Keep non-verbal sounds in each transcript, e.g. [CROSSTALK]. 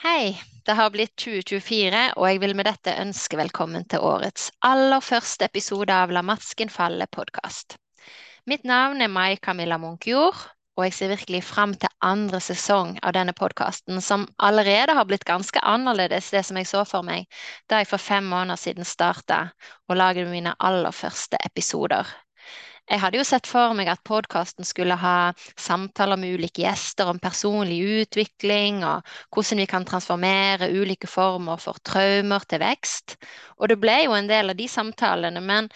Hei, det har blitt 2024, og jeg vil med dette ønske velkommen til årets aller første episode av La masken falle-podkast. Mitt navn er Mai Camilla Munkjord, og jeg ser virkelig fram til andre sesong av denne podkasten, som allerede har blitt ganske annerledes det som jeg så for meg da jeg for fem måneder siden starta og lagde mine aller første episoder. Jeg hadde jo sett for meg at podkasten skulle ha samtaler med ulike gjester om personlig utvikling, og hvordan vi kan transformere ulike former for traumer til vekst. Og det ble jo en del av de samtalene, men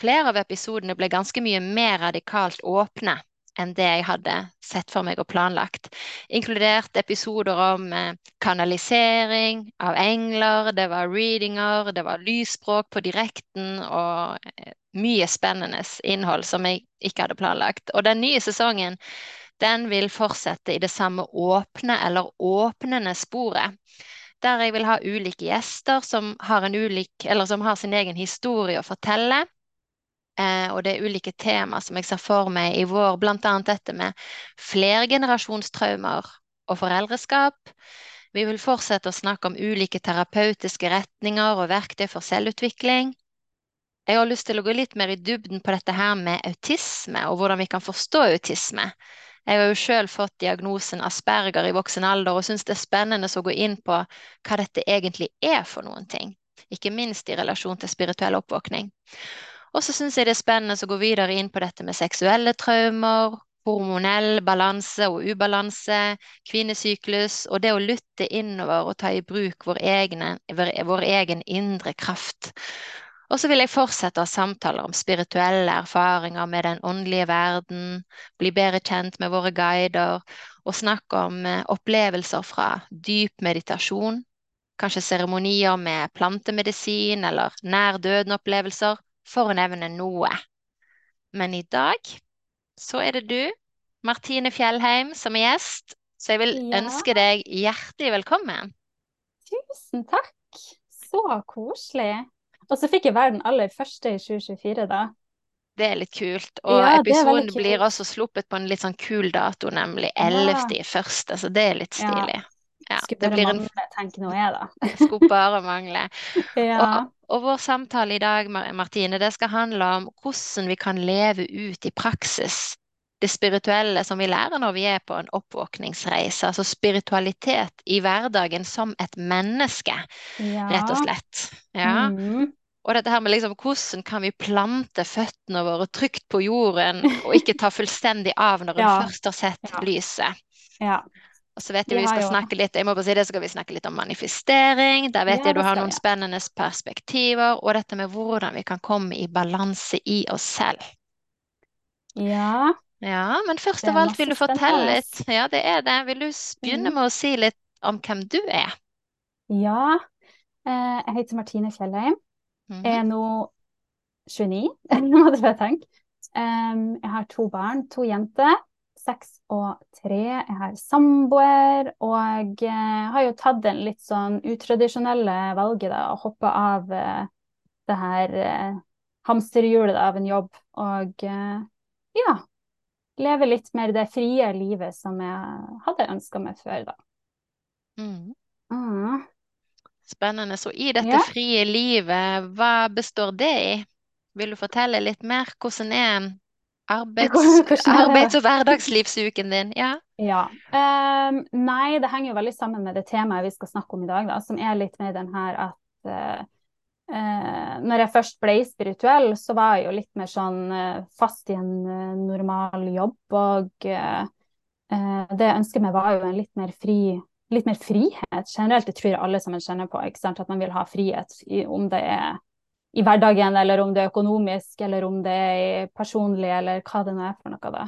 flere av episodene ble ganske mye mer radikalt åpne enn det jeg hadde sett for meg og planlagt. Inkludert episoder om eh, kanalisering av engler, det var readinger, det var lysspråk på direkten og eh, mye spennende innhold som jeg ikke hadde planlagt. Og den nye sesongen den vil fortsette i det samme åpne eller åpnende sporet. Der jeg vil ha ulike gjester som har, ulik, som har sin egen historie å fortelle. Eh, og det er ulike tema som jeg ser for meg i vår, bl.a. dette med flergenerasjonstraumer og foreldreskap. Vi vil fortsette å snakke om ulike terapeutiske retninger og verktøy for selvutvikling. Jeg har lyst til å gå litt mer i dybden på dette her med autisme, og hvordan vi kan forstå autisme. Jeg har jo sjøl fått diagnosen Asperger i voksen alder, og syns det er spennende å gå inn på hva dette egentlig er for noen ting. Ikke minst i relasjon til spirituell oppvåkning. Og så syns jeg det er spennende å gå videre inn på dette med seksuelle traumer, hormonell balanse og ubalanse, kvinnesyklus, og det å lytte innover og ta i bruk vår, egne, vår egen indre kraft. Og så vil jeg fortsette å samtaler om spirituelle erfaringer med den åndelige verden, bli bedre kjent med våre guider og snakke om eh, opplevelser fra dyp meditasjon, kanskje seremonier med plantemedisin eller nær døden-opplevelser, for å nevne noe. Men i dag så er det du, Martine Fjellheim, som er gjest, så jeg vil ja. ønske deg hjertelig velkommen. Tusen takk. Så koselig. Og så fikk jeg være den aller første i 2024, da. Det er litt kult. Og ja, episoden blir også sluppet på en litt sånn kul dato, nemlig 11.1., Ja. første, så det er litt stilig. Ja. Skulle bare mangle, en... tenk nå jeg, da. [LAUGHS] Skulle bare mangle. [LAUGHS] ja. og, og, vår samtale i dag, Martine, det skal handle om hvordan vi kan leve ut i praksis det spirituelle som vi lærer når vi er på en oppvåkningsreise. Altså spiritualitet i hverdagen som et menneske, ja. rett og slett. Ja. Mm. Og dette her med liksom, hvordan kan vi plante føttene våre trygt på jorden, og ikke ta fullstendig av når en ja. først har sett ja. lyset. Ja. Og så vet jeg vi skal snakke litt jeg må bare si det, så skal vi snakke litt om manifestering. Der vet jeg du har noen spennende perspektiver. Og dette med hvordan vi kan komme i balanse i oss selv. Ja. Ja, men først av alt vil du fortelle litt. Ja, det er det. Vil du begynne mm. med å si litt om hvem du er? Ja, eh, jeg heter Martine Fjellheim. Mm. Jeg er nå 29, må dere tenke. Jeg har to barn, to jenter. Seks og tre. Jeg har samboer. Og uh, har jo tatt den litt sånn utradisjonelle valget da, å hoppe av uh, det her uh, hamsterhjulet av en jobb. Og ja, leve litt mer det frie livet som jeg hadde ønska meg før, da. Mm. Mm. Spennende. Så i dette ja. frie livet, hva består det i? Vil du fortelle litt mer? Hvordan er arbeids, arbeids- og hverdagslivsuken din? Ja. ja. Um, nei, det henger jo veldig sammen med det temaet vi skal snakke om i dag, da, som er litt mer den her at uh, uh, når jeg først ble spirituell, så var jeg jo litt mer sånn uh, fast i en normal jobb. Og det jeg ønsket meg, var jo en litt mer fri litt mer frihet. Generelt det tror jeg alle sammen kjenner på. At man vil ha frihet, om det er i hverdagen, eller om det er økonomisk, eller om det er personlig, eller hva det nå er for noe. da.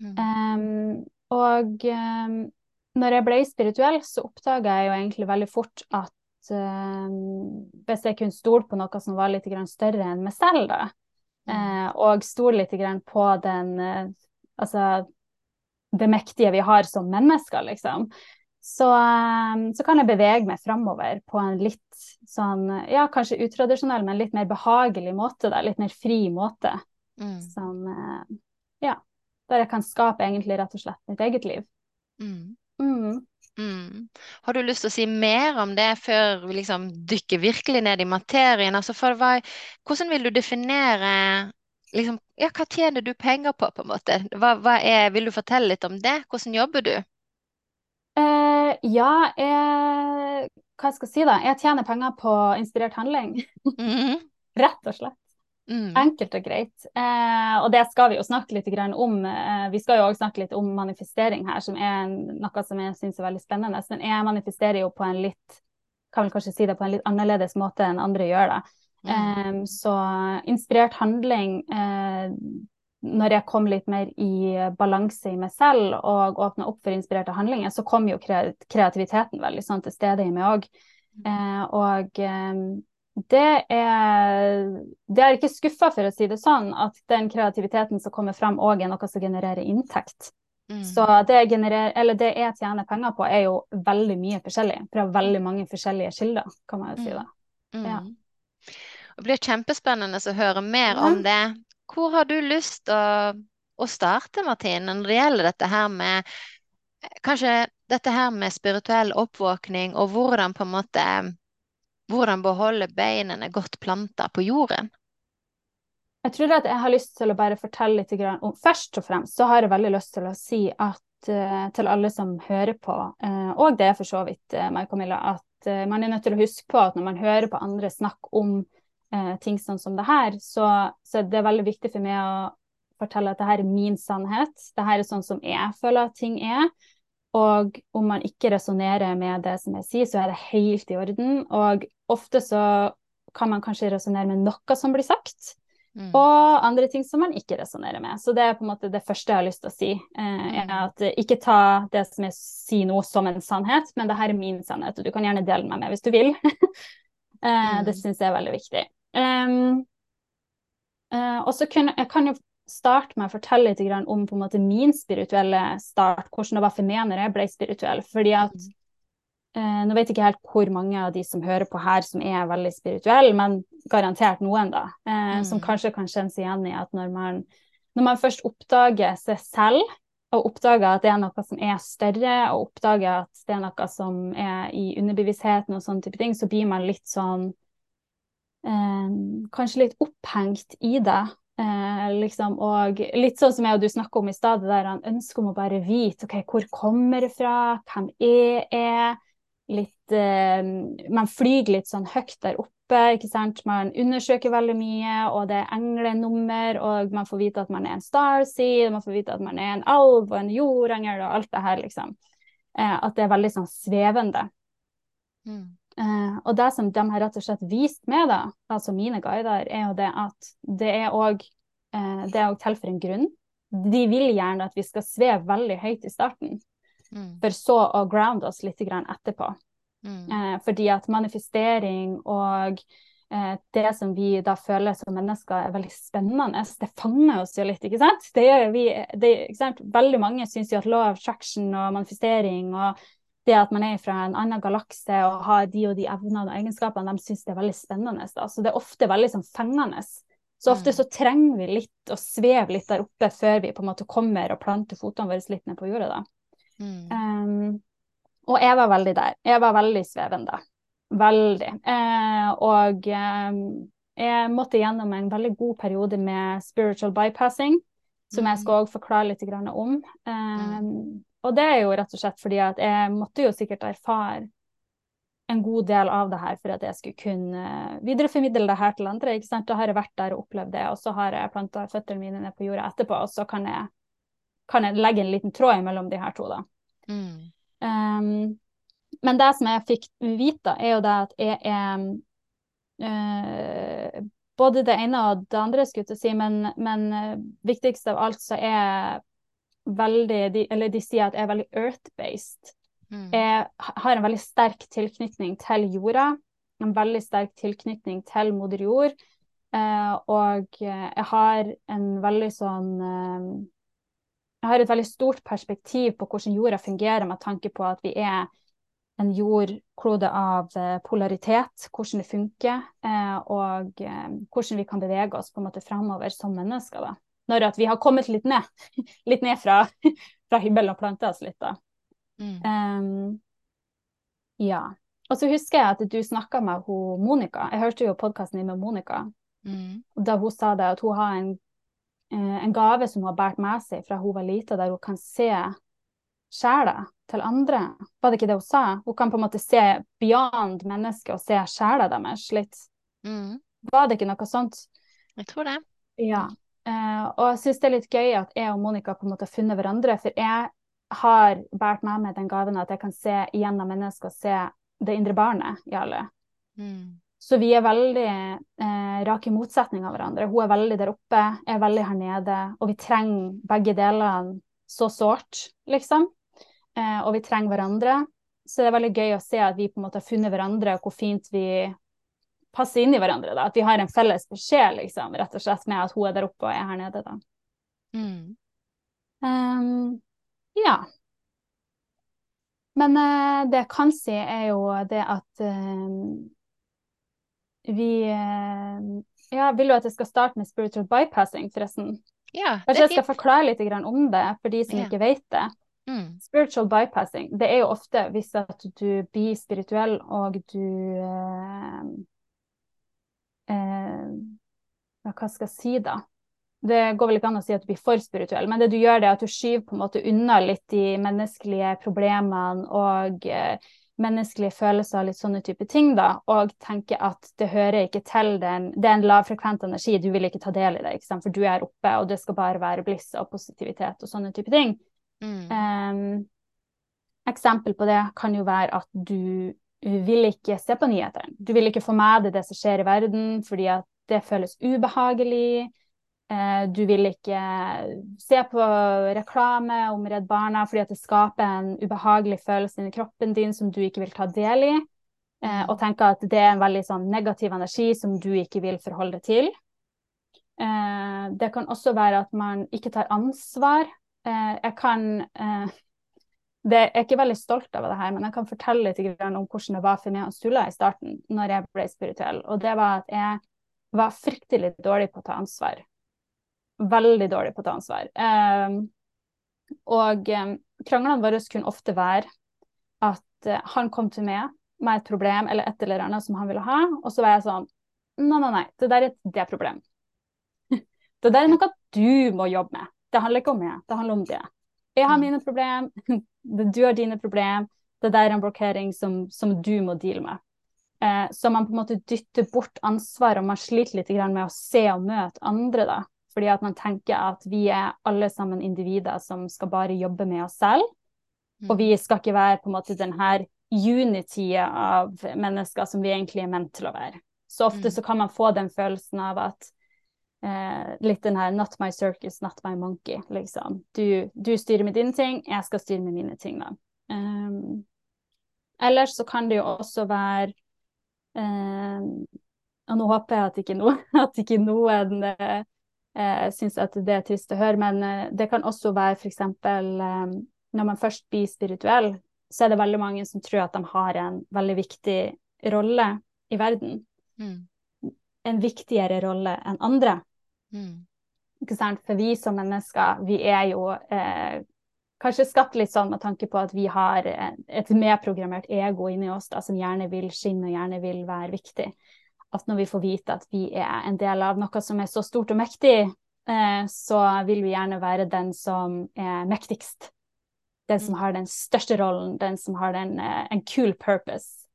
Mm. Um, og um, når jeg ble spirituell, så oppdaga jeg jo egentlig veldig fort at um, hvis jeg kunne stole på noe som var litt større enn meg selv, da, mm. uh, og stole litt på den uh, Altså det mektige vi har som mennesker, liksom, så, ehm, så, kan jeg bevege meg framover på en litt sånn, ja, kanskje utradisjonell, men litt mer behagelig måte. Da, litt mer fri måte. Mm. Som eh, Ja. Der jeg kan skape egentlig rett og slett mitt eget liv. Mm. Mm. mm. har du lyst til å si mer om det før vi liksom dykker virkelig ned i materien? Altså for hva, hvordan vil du definere liksom, ja, hva tjener du penger på, på en måte? Hva, hva er, vil du fortelle litt om det? Hvordan jobber du? Uh, ja, jeg, hva skal jeg si da? Jeg tjener penger på inspirert handling. Mm. [LAUGHS] Rett og slett. Mm. Enkelt og greit. Eh, og det skal vi jo snakke litt om. Eh, vi skal jo også snakke litt om manifestering her, som er noe som jeg syns er veldig spennende. Men jeg manifesterer jo på en litt kan vel kanskje si det på en litt annerledes måte enn andre gjør det. Mm. Eh, så inspirert handling eh, Når jeg kom litt mer i balanse i meg selv og åpna opp for inspirerte handlinger, så kom jo kreativiteten veldig sånn til stede i meg òg. Mm. Eh, og eh, det er Det er ikke skuffa, for å si det sånn, at den kreativiteten som kommer fram, òg er noe som genererer inntekt. Mm. Så det, generer, det, jeg tjener penger på, er jo veldig mye forskjellig. Fra veldig mange forskjellige kilder, kan man jo si det. Mm. Ja. Det blir kjempespennende å høre mer om det. Hvor har du lyst å, å, starte, Martine, når det gjelder dette her med Kanskje dette her med spirituell oppvåkning, og hvordan på en måte hvordan beholde beinene godt planta på jorden? Jeg tror at jeg har lyst til å bare fortelle litt om Først og fremst så har jeg veldig lyst til å si at uh, til alle som hører på, uh, og det er for så vidt uh, meg, Camilla, at man er nødt til å huske på at når man hører på andre snakke om ting sånn som det her, så, så det er veldig viktig for meg å fortelle at det her er min sannhet. Det her er sånn som jeg føler at ting er. Og om man ikke resonnerer med det som jeg sier, så er det helt i orden. Og ofte så kan man kanskje resonnere med noe som blir sagt, mm. og andre ting som man ikke resonnerer med. Så det er på en måte det første jeg har lyst til å si. Eh, er mm. at Ikke ta det som jeg sier nå som en sannhet, men det her er min sannhet, og du kan gjerne dele med meg hvis du vil. [LAUGHS] eh, mm. Det syns jeg er veldig viktig. Um, uh, og så kan jeg kan jo starte med å fortelle litt om måte min spirituelle start, hvordan det var for meg når jeg ble spirituell. Fordi at eh, Nå vet jeg ikke helt hvor mange av de som hører på her som er veldig spirituelle, men garantert noen, da. Uh, mm. Som kanskje kan kjenne seg igjen i at når man, når man først oppdager seg selv, og oppdager at det er noe som er større, og oppdager at det er noe som er i underbevisstheten og sånne type ting, så blir man litt sånn Kanskje litt opphengt i det. Eh, liksom, og litt sånn som jeg og du snakka om i stad, det der han ønsker om å bare vite ok, hvor kommer det fra, hvem jeg er. Litt, eh, man flyr litt sånn høyt der oppe, ikke sant. Man undersøker veldig mye, og det er englenummer, og man får vite at man er en starseed, man får vite at man er en alv og en jordengel og alt det her, liksom. Eh, at det er veldig sånn svevende. Mm. Uh, og det som de har rett og slett vist med da, altså mine guider, er jo det at det er òg uh, det er òg til for en grunn. De vil gjerne at vi skal sveve veldig høyt i starten, mm. for så å ground oss litt etterpå. Mm. Uh, fordi at manifestering og det som vi da føler som mennesker er veldig spennende, det fanger oss jo litt, ikke sant? Det gjør vi, det, ikke sant? Veldig mange syns jo at law of traction og manifestering og det at man er fra en annen galakse og har de og de evnene og egenskapene, de syns det er veldig spennende. Da. Så det er ofte veldig sånn fengende. Så ofte mm. så trenger vi litt å sveve litt der oppe før vi på en måte kommer og planter fotene våre litt ned på jorda. da. Mm. Um, og jeg var veldig der. Jeg var veldig svevende. Veldig. Uh, og um, jeg måtte gjennom en veldig god periode med spiritual bypassing, som jeg mm. skal også forklare litt om. Um, og det er jo rett og slett fordi at jeg måtte jo sikkert erfare en god del av det her for at jeg skulle kunne videreformidle det her til andre. ikke sant? Da har jeg vært der og opplevd det, og så har jeg planta føttene mine ned på jorda etterpå, og så kan jeg, kan jeg legge en liten tråd mellom de her to, da. Mm. Um, men det som jeg fikk vite, er jo det at jeg er uh, både det ene og det andre, skulle jeg si, men, men uh, viktigst av alt så er veldig de, Eller de sier at jeg er veldig earth-based. Mm. Jeg har en veldig sterk tilknytning til jorda. En veldig sterk tilknytning til moder jord. Eh, og jeg har en veldig sånn eh, Jeg har et veldig stort perspektiv på hvordan jorda fungerer, med tanke på at vi er en jordklode av eh, polaritet, hvordan det funker, eh, og eh, hvordan vi kan bevege oss på en måte framover som mennesker. da når at vi har kommet litt ned, [LAUGHS] litt ned fra, [LAUGHS] fra hybelen og planta oss litt, da. Mm. Um, Ja. Og så husker jeg at du snakka med hun Monica. Jeg hørte jo podkasten din med Monica. Mm. Da hun sa det at hun har en, eh, en gave som hun har båret med seg fra hun var lita, der hun kan se sjela til andre. Var det ikke det hun sa? Hun kan på en måte se beyond mennesket og se sjela deres litt. Mm. Var det ikke noe sånt? Jeg tror det. Ja. Eh, og jeg syns det er litt gøy at jeg og Monica på en måte har funnet hverandre. For jeg har båret med meg den gaven at jeg kan se gjennom mennesker se det indre barnet i alle. Mm. Så vi er veldig uh, rake motsetning av hverandre. Hun er veldig der oppe, jeg er veldig her nede. Og vi trenger begge delene så sårt, liksom. Uh, og vi trenger hverandre. Så det er veldig gøy å se at vi på en måte har funnet hverandre, og hvor fint vi passer inn i hverandre. da, At vi har en felles beskjed, liksom, rett og slett med at hun er der oppe og jeg er her nede. da. Mm. Um, ja. Men uh, det jeg kan si, er jo det at uh, vi uh, Ja, vil du at jeg skal starte med spiritual bypassing, forresten? Ja, Kanskje jeg skal forklare litt om det, for de som Ja. ikke vet det. Mm. Spiritual bypassing, det er jo ofte hvis at du blir spirituell og du eh, Hva skal jeg si, da? Det går vel ikke an å si at du blir for spirituell, men det du gjør, det er at du skyver på en måte unna litt de menneskelige problemene og eh, menneskelige følelser og litt sånne type ting, da, og tenker at det hører ikke til den Det er en lavfrekvent energi, du vil ikke ta del i det, ikke sant? for du er oppe, og det skal bare være bliss og positivitet og sånne type ting. Mm. Um, eksempel på det kan jo være at du vil ikke se på nyhetene. Du vil ikke få med deg det som skjer i verden, fordi at det føles ubehagelig. Eh, du vil ikke se på reklame om Redd Barna fordi at det skaper en ubehagelig følelse inni kroppen din som du ikke vil ta del i. Eh, og tenke at det er en veldig sånn negativ energi som du ikke vil forholde deg til. Eh, det kan også være at man ikke tar ansvar. Jeg kan det, Jeg er ikke veldig stolt av det her, men jeg kan fortelle litt om hvordan det var for meg og Sula i starten, når jeg ble spirituell. Og det var at jeg var fryktelig dårlig på å ta ansvar. Veldig dårlig på å ta ansvar. Um, og um, kranglene våre kunne ofte være at uh, han kom til meg med et problem eller et eller annet som han ville ha, og så var jeg sånn Nei, nei, nei, det der er det problem. [LAUGHS] det der er noe du må jobbe med. Det handler ikke om meg, det handler om det. Jeg har mine problem, [LAUGHS] du har dine problem. Det der er en blokkering som, som du må deale med. Eh, så man på en måte dytter bort ansvar, og man sliter litt med å se og møte andre, da. Fordi at man tenker at vi er alle sammen individer som skal bare jobbe med oss selv. Og vi skal ikke være på en måte den her unitya av mennesker som vi egentlig er ment til å være. Så ofte så kan man få den følelsen av at eh, litt den her 'not my circus, not my monkey', liksom. Du, du styrer med dine ting, jeg skal styre med mine ting, da. Um, ellers så kan det jo også være um, Og nå håper jeg at ikke, noe [LAUGHS] at ikke noen uh, uh, syns at det er trist å høre, men uh, det kan også være f.eks. Um, når man først blir spirituell, så er det veldig mange som tror at de har en veldig viktig rolle i verden. Mm. En viktigere rolle enn andre. Mm. Ikke sant? For vi som mennesker, vi er jo eh, kanskje skapt litt sånn med tanke på at vi har et medprogrammert ego inni oss da, som gjerne vil skinne og gjerne vil være viktig. At når vi får vite at vi er en del av noe som er så stort og mektig, eh, så vil vi gjerne være den som er mektigst. Den som har den største rollen, den som har den, eh, en cool purpose.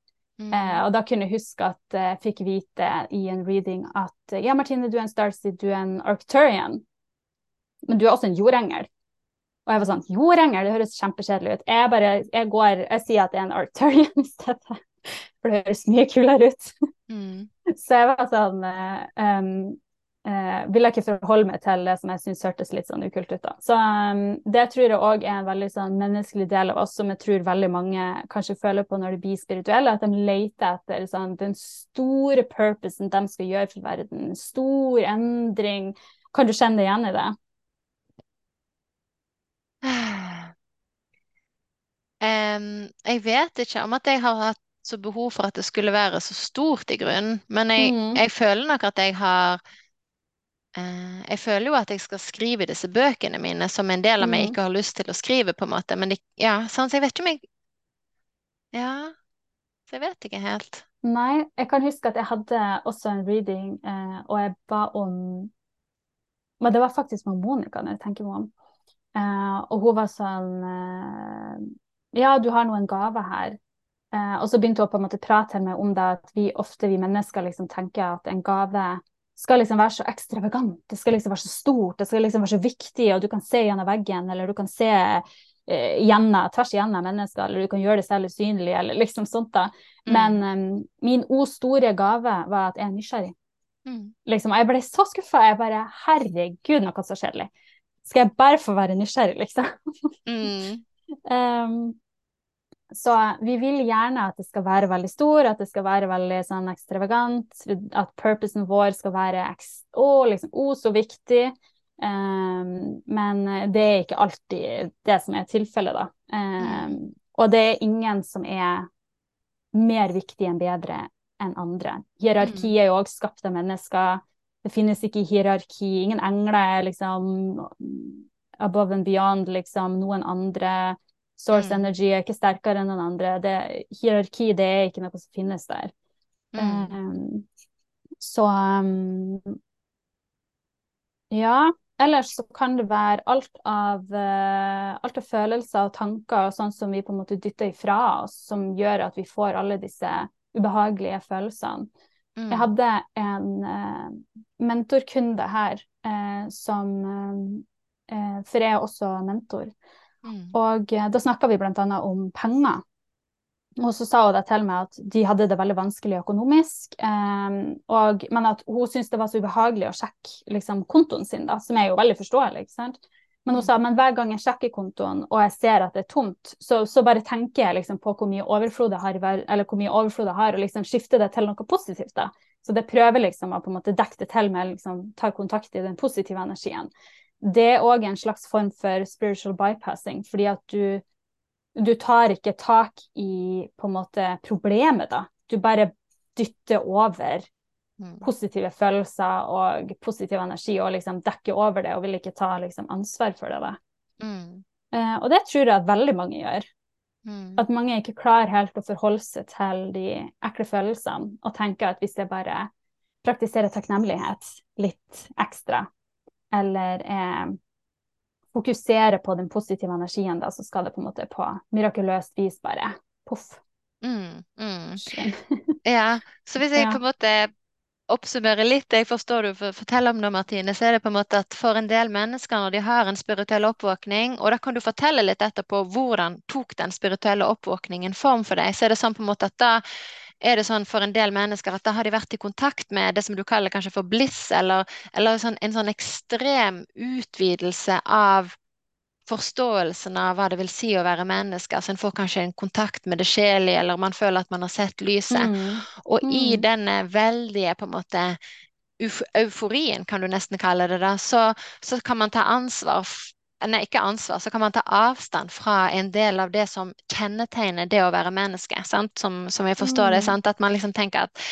Mm. Eh, og da kunne jeg huske at jeg fikk vite i en reading at ja, Martine, du er en starseed, du er en arcturian, men du er også en jordengel. Og jeg var sånn Jordengel, det høres kjempekjedelig ut. Jeg bare, jeg går, jeg sier at jeg er en arcturian [LAUGHS] i stedet, for det høres mye kulere ut. Mm. [LAUGHS] Så jeg var sånn um, uh, Vil jeg ikke forholde meg til det som jeg syns hørtes litt sånn ukult ut, da. Så um, det tror jeg òg er en veldig sånn menneskelig del av oss som jeg tror veldig mange kanskje føler på når de blir spirituelle, at de leter etter sånn, den store purposen de skal gjøre for verden. Stor endring. Kan du kjenne deg igjen i det? [SIGHS] Um, jeg vet ikke om at jeg har hatt så behov for at det skulle være så stort i grunnen, men jeg, Mm. jeg føler nok at jeg har eh, Jeg føler jo at jeg skal skrive disse bøkene mine som en del av meg Mm. ikke har lyst til å skrive, på en måte, men det, ja, sånn, så jeg vet ikke om jeg Ja. Det vet ikke helt. Nei, jeg kan huske at jeg hadde også en reading, eh, og jeg ba om Men det var faktisk med Monica, når jeg tenker meg om. Eh, og hun var sånn eh, Ja, du har noen gaver her. Eh, og så begynte hun på en måte prate med meg om det at vi ofte, vi mennesker, liksom tenker at en gave skal liksom være så ekstravagant, det skal liksom være så stort, det skal liksom være så viktig, og du kan se gjennom veggen, eller du kan se eh, gjennom, tvers igjennom mennesker, eller du kan gjøre det selv usynlig, eller liksom sånt. da. Mm. Men um, min o store gave var at jeg er nysgjerrig. Mm. Liksom, jeg ble så skuffa. Jeg bare Herregud, noe så kjedelig. Skal jeg bare få være nysgjerrig, liksom? Mm. Um, [LAUGHS] så vi vil gjerne at det skal være veldig stor, at det skal være veldig sånn ekstravagant. At purposen vår skal være å, liksom, å, så viktig. Um, men det er ikke alltid det som er tilfellet, da. Um, og det er ingen som er mer viktig enn bedre enn andre. Hierarki er jo også skapt av mennesker. Det finnes ikke hierarki. Ingen engler er liksom above and beyond liksom noen andre. Source Mm. energy er ikke sterkere enn den andre. Det, hierarki det er ikke noe som finnes der. Mm. Um, så um, ja. Ellers så kan det være alt av, uh, alt av følelser og tanker og sånn som vi på en måte dytter ifra oss, som gjør at vi får alle disse ubehagelige følelsene. Mm. Jeg hadde en uh, mentorkunde her uh, som For jeg er også mentor. Mm. Og da snakka vi bl.a. om penger. Og så sa hun det til meg at de hadde det veldig vanskelig økonomisk, um, og, men at hun syntes det var så ubehagelig å sjekke liksom, kontoen sin, da, som er jo veldig forståelig. ikke sant? Men hun sa men hver gang jeg sjekker kontoen og jeg ser at det er tomt, så, så bare tenker jeg liksom, på hvor mye overflod jeg har, eller hvor mye overflod jeg har, og liksom skifter det til noe positivt. da. Så det prøver liksom å på en måte dekke det til med liksom, ta kontakt i den positive energien. Det er òg en slags form for spiritual bypassing, fordi at du du tar ikke tak i på en måte problemet, da. Du bare dytter over Mm. positive følelser og positiv energi og liksom dekker over det og vil ikke ta liksom, ansvar for det. da. Mm. Eh, og det tror jeg at veldig mange gjør. Mm. At mange ikke klarer helt å forholde seg til de ekle følelsene og tenker at hvis jeg bare praktiserer takknemlighet litt ekstra, eller eh, fokusere på den positive energien, da, så skal det på en måte på mirakuløst vis bare poff. Mm. Mm. [LAUGHS] Ja, så hvis jeg Ja. på en måte oppsummerer litt jeg forstår du for- forteller om det, Martine, så er det på en måte at for en del mennesker når de har en spirituell oppvåkning, og da kan du fortelle litt etterpå hvordan tok den spirituelle oppvåkningen form for deg, så er det sånn på en måte at da er det sånn for en del mennesker at da har de vært i kontakt med det som du kaller kanskje for bliss, eller, eller sånn, en sånn ekstrem utvidelse av forståelsen av hva det vil si å være menneske. Altså en får kanskje en kontakt med det sjelige, eller man føler at man har sett lyset. Mm. Og i Mm. denne veldige på en måte euforien, kan du nesten kalle det, da, så, så kan man ta ansvar Nei, ikke ansvar, så kan man ta avstand fra en del av det som kjennetegner det å være menneske. Sant? Som, som jeg forstår det. Mm. Sant? At man liksom tenker at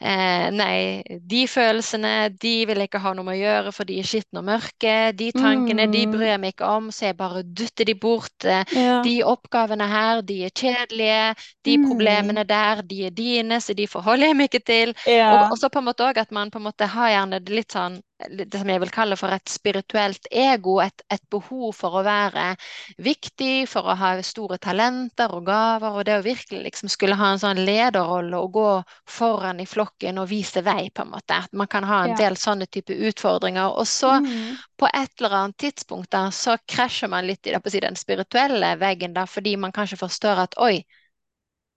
eh, nei, de følelsene de vil jeg ikke ha noe med å gjøre, for de er skitne og mørke. De tankene de Mm. bryr jeg meg ikke om, så jeg bare dytter de bort. Eh, Ja. de oppgavene her, de er kjedelige. De Mm. problemene der, de er dine, så de forholder jeg meg ikke til. Og, Ja. og så på en måte også at man på en måte har gjerne det litt sånn det som jeg vil kalle for et spirituelt ego, et, et behov for å være viktig, for å ha store talenter og gaver, og det å virkelig liksom skulle ha en sånn lederrolle og gå foran i flokken og vise vei, på en måte. Man kan ha en Ja. del sånne type utfordringer. Og så Mm. på et eller annet tidspunkt da, så krasjer man litt i det, på si, den spirituelle veggen, da, fordi man kanskje forstår at oi,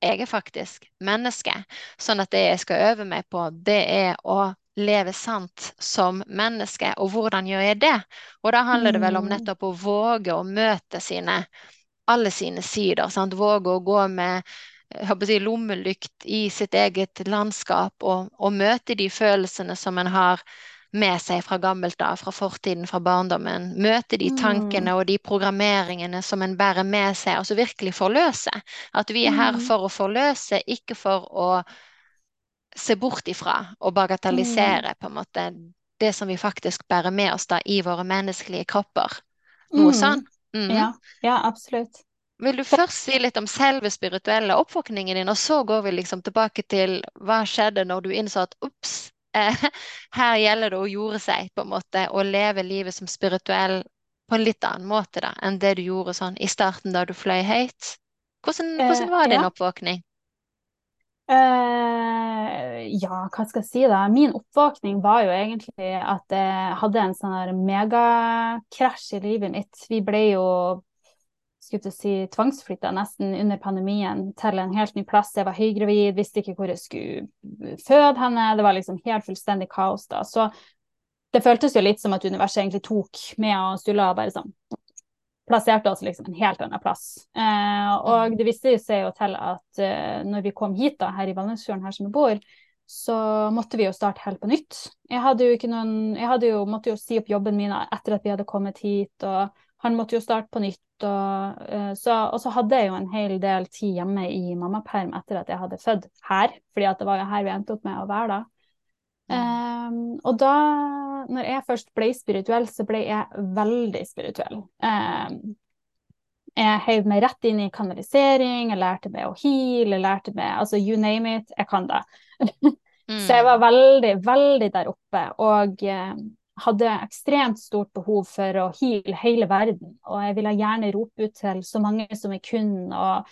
jeg er faktisk menneske. Sånn at det jeg skal øve meg på, det er å leve sant som menneske. Og hvordan gjør jeg det? Og da handler det vel om Mm. nettopp å våge å møte sine, alle sine sider. Sant? Våge å gå med si, lommelykt i sitt eget landskap og, og møte de følelsene som en har med seg fra gammelt av, fra fortiden, fra barndommen. Møte de Mm. tankene og de programmeringene som en bærer med seg, altså virkelig forløse. At vi er her Mm. for å forløse, ikke for å se bort ifra og bagatellisere på en måte det som vi faktisk bærer med oss da i våre menneskelige kropper. Noe Mm. sånn. Mm. Ja. ja, absolutt. Vil du først si litt om selve spirituelle oppvåkningen din, og så går vi liksom tilbake til hva skjedde når du innså at ops, eh, [LAUGHS] her gjelder det å jorde seg, på en måte, og leve livet som spirituell på en litt annen måte da, enn det du gjorde sånn i starten da du fløy høyt. Hvordan, hvordan var Eh, din ja. oppvåkning? Uh, ja, hva skal jeg si da? Min oppvåkning var jo egentlig at jeg hadde en sånn her megakrasj i livet mitt. Vi ble jo skulle til å si, tvangsflytta nesten under pandemien til en helt ny plass. Jeg var høygravid, visste ikke hvor jeg skulle føde henne. Det var liksom helt fullstendig kaos da. Så det føltes jo litt som at universet egentlig tok med og Sturla bare sånn plasserte oss liksom en helt annen plass. Eh, og det viste seg jo til at eh, når vi kom hit da, her i Valnesfjorden, her som vi bor, så måtte vi jo starte helt på nytt. Jeg hadde jo ikke noen Jeg hadde jo, måtte jo si opp jobben min etter at vi hadde kommet hit, og han måtte jo starte på nytt. Og, uh, så, og så hadde jeg jo en hel del tid hjemme i mammaperm etter at jeg hadde født her, fordi det var jo her vi endte opp med å være da. Um, og da, når jeg først ble spirituell, så ble jeg veldig spirituell. Um, jeg heiv meg rett inn i kanalisering, jeg lærte meg å heale, jeg lærte meg altså you name it, jeg kan det. Mm. [LAUGHS] Så jeg var veldig, veldig der oppe, og eh, hadde ekstremt stort behov for å heale hele verden. Og jeg ville gjerne rope ut til så mange som jeg kunne, og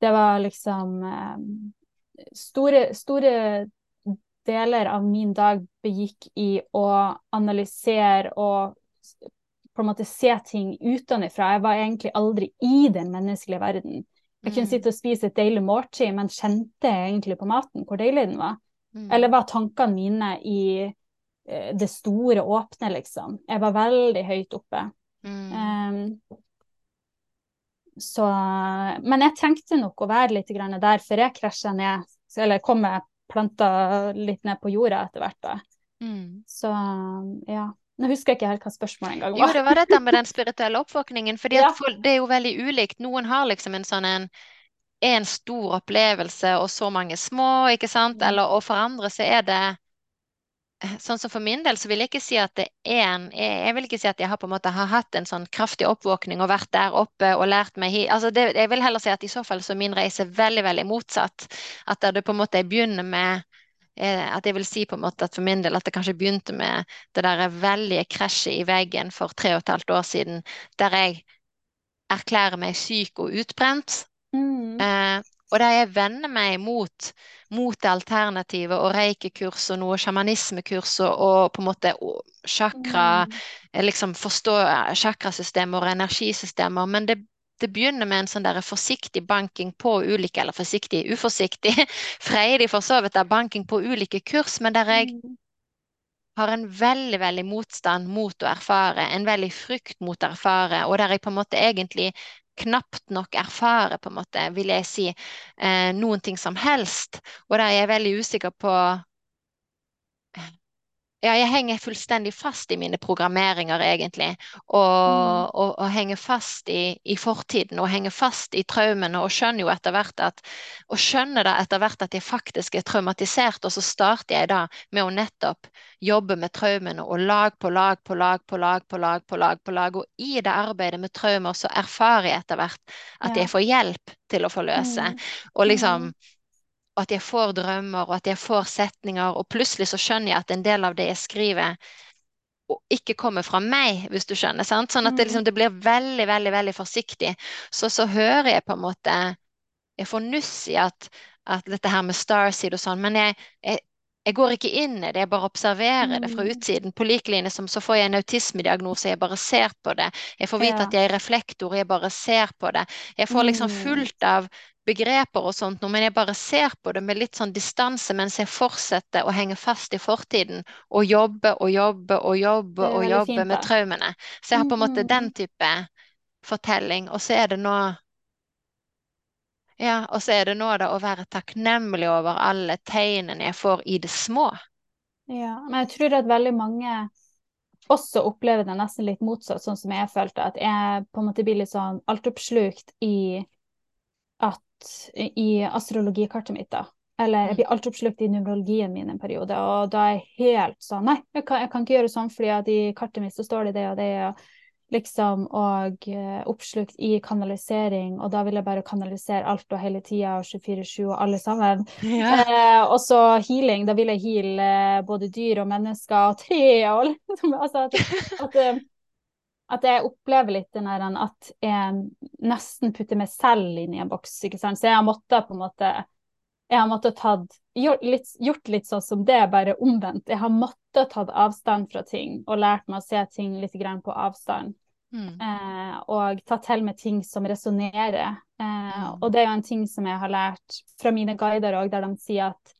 det var liksom eh, store, store deler av min dag begikk i å analysere og på en måte se ting utenfra. Jeg var egentlig aldri i den menneskelige verden. Jeg kunne Mm. sitte og spise et deilig måltid, men kjente jeg egentlig på maten hvor deilig den var? Mm. Eller var tankene mine i det store åpne, liksom? Jeg var veldig høyt oppe. Mm. Um, så Men jeg trengte nok å være litt grann der, for jeg krasja ned, eller kom jeg planta litt ned på jorda etter hvert, da. Mm. Så ja. Nå husker jeg ikke helt hva spørsmålet engang Jo, var. det var dette med den [LAUGHS] spirituelle oppvåkningen. for Ja. det er jo veldig ulikt. Noen har liksom en sånn en, en stor opplevelse og så mange små, ikke sant? Mm. Eller, og for andre så er det Sånn som for min del så vil jeg ikke si at det er en Jeg, jeg vil ikke si at jeg har på en måte har hatt en sånn kraftig oppvåkning og vært der oppe og lært meg. Altså det, jeg vil heller si at i så fall så er min reise veldig, veldig motsatt. At det på en måte begynner med eh, At jeg vil si på en måte at for min del at det kanskje begynte med det der veldige krasjet i veggen for tre og et halvt år siden, der jeg erklærer meg syk og utbrent. Mm. Eh, og der jeg vender meg mot, mot det alternativet og reikekurs og noe sjamanismekurs og, og på en måte chakra Mm. eh, Liksom forstå sjakrasystemer chakrasystemer og energisystemer. Men det, det begynner med en sånn der forsiktig banking på ulike, eller forsiktig, uforsiktig, [LAUGHS] freidig for så vidt, da, banking på ulike kurs, men der jeg Mm. har en veldig, veldig motstand mot å erfare, en veldig frykt mot å erfare, og der jeg på en måte egentlig knapt nok erfarer, på en måte, vil jeg si, eh, noen ting som helst. Og jeg er veldig usikker på ja, jeg henger fullstendig fast i mine programmeringer, egentlig. Og, Mm. og, og henger fast i, i fortiden, og henger fast i traumene, og skjønner jo etter hvert at Og skjønner da etter hvert at jeg faktisk er traumatisert, og så starter jeg da med å nettopp jobbe med traumene, og lag på lag på lag på lag på lag på lag på lag. Og i det arbeidet med traumer så erfarer jeg etter hvert at Ja. jeg får hjelp til å forløse. Mm. Og liksom Mm. Og at jeg får drømmer, og at jeg får setninger, og plutselig så skjønner jeg at en del av det jeg skriver, ikke kommer fra meg, hvis du skjønner. sant? Sånn at det, Mm. liksom, det blir veldig, veldig veldig forsiktig. Så så hører jeg på en måte Jeg får nuss i at, at dette her med starseed og sånn, men jeg, jeg, jeg går ikke inn i det, jeg bare observerer det fra Mm. utsiden. På lik linje som så får jeg en autismediagnose, jeg bare ser på det. Jeg får vite Ja. at jeg er reflektor, jeg bare ser på det. Jeg får liksom Mm. fullt av begreper og sånt men jeg bare ser på det med litt sånn distanse mens jeg fortsetter å henge fast i fortiden og jobbe og jobbe og jobbe og jobbe fint, med traumene. Så jeg har på en måte Mm. den type fortelling, og så er det nå ja, og så er det nå da å være takknemlig over alle tegnene jeg får i det små. Ja, men jeg tror at veldig mange også opplever det nesten litt motsatt, sånn som jeg følte. At jeg på en måte blir litt sånn altoppslukt i at i astrologikartet mitt, da. Eller jeg blir altoppslukt i numerologien min en periode, og da er jeg helt sånn Nei, jeg kan, jeg kan ikke gjøre sånn fordi at i kartet mitt så står det det og det. Og liksom og uh, oppslukt i kanalisering, og da vil jeg bare kanalisere alt og hele tida og 24-7 og alle sammen. [LAUGHS] Ja. Eh, og så healing, da vil jeg heale uh, både dyr og mennesker og tre og liksom, [LAUGHS] altså at, at, uh, at, jeg opplever litt den der at jeg nesten putter meg selv inn i en boks, ikke sant. Så jeg har måttet på en måte jeg har måttet tatt, gjort, litt, gjort litt sånn som det, bare omvendt. Jeg har måttet tatt avstand fra ting og lært meg å se ting litt på avstand. Mm. Eh, og tatt til med ting som resonnerer. Eh, mm. Og det er jo en ting som jeg har lært fra mine guider òg, der de sier at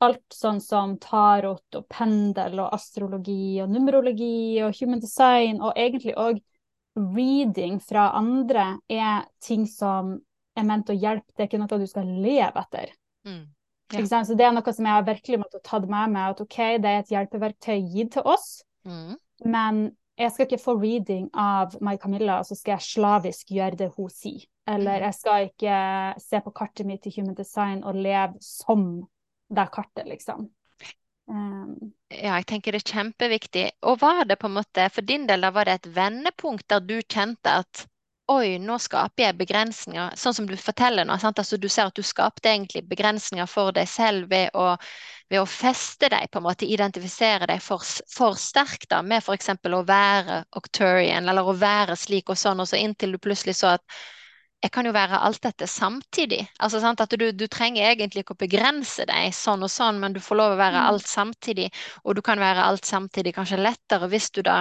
alt sånn som tarot og pendel og astrologi og numerologi og human design, og egentlig òg reading fra andre, er ting som er ment å hjelpe. Det er ikke noe du skal leve etter. Mm. Ja. Så det er noe som jeg har virkelig måttet ta med meg, at OK, det er et hjelpeverktøy gitt til oss, mm. men jeg skal ikke få reading av Mai Camilla, og så skal jeg slavisk gjøre det hun sier. Eller mm. jeg skal ikke se på kartet mitt i Human Design og leve som det kartet, liksom. Um, ja, jeg tenker det er kjempeviktig. Og var det på en måte, for din del, da var det et vendepunkt der du kjente at Oi, nå skaper jeg begrensninger. Sånn som du forteller nå. Altså, du ser at du skapte egentlig begrensninger for deg selv ved å, ved å feste deg, på en måte identifisere deg for, for sterkt da, med f.eks. å være Octorian eller å være slik og sånn, og så inntil du plutselig så at jeg kan jo være alt dette samtidig. Altså, sant? At du, du, trenger egentlig ikke å begrense deg sånn og sånn, men du får lov å være mm. alt samtidig. Og du kan være alt samtidig kanskje lettere hvis du da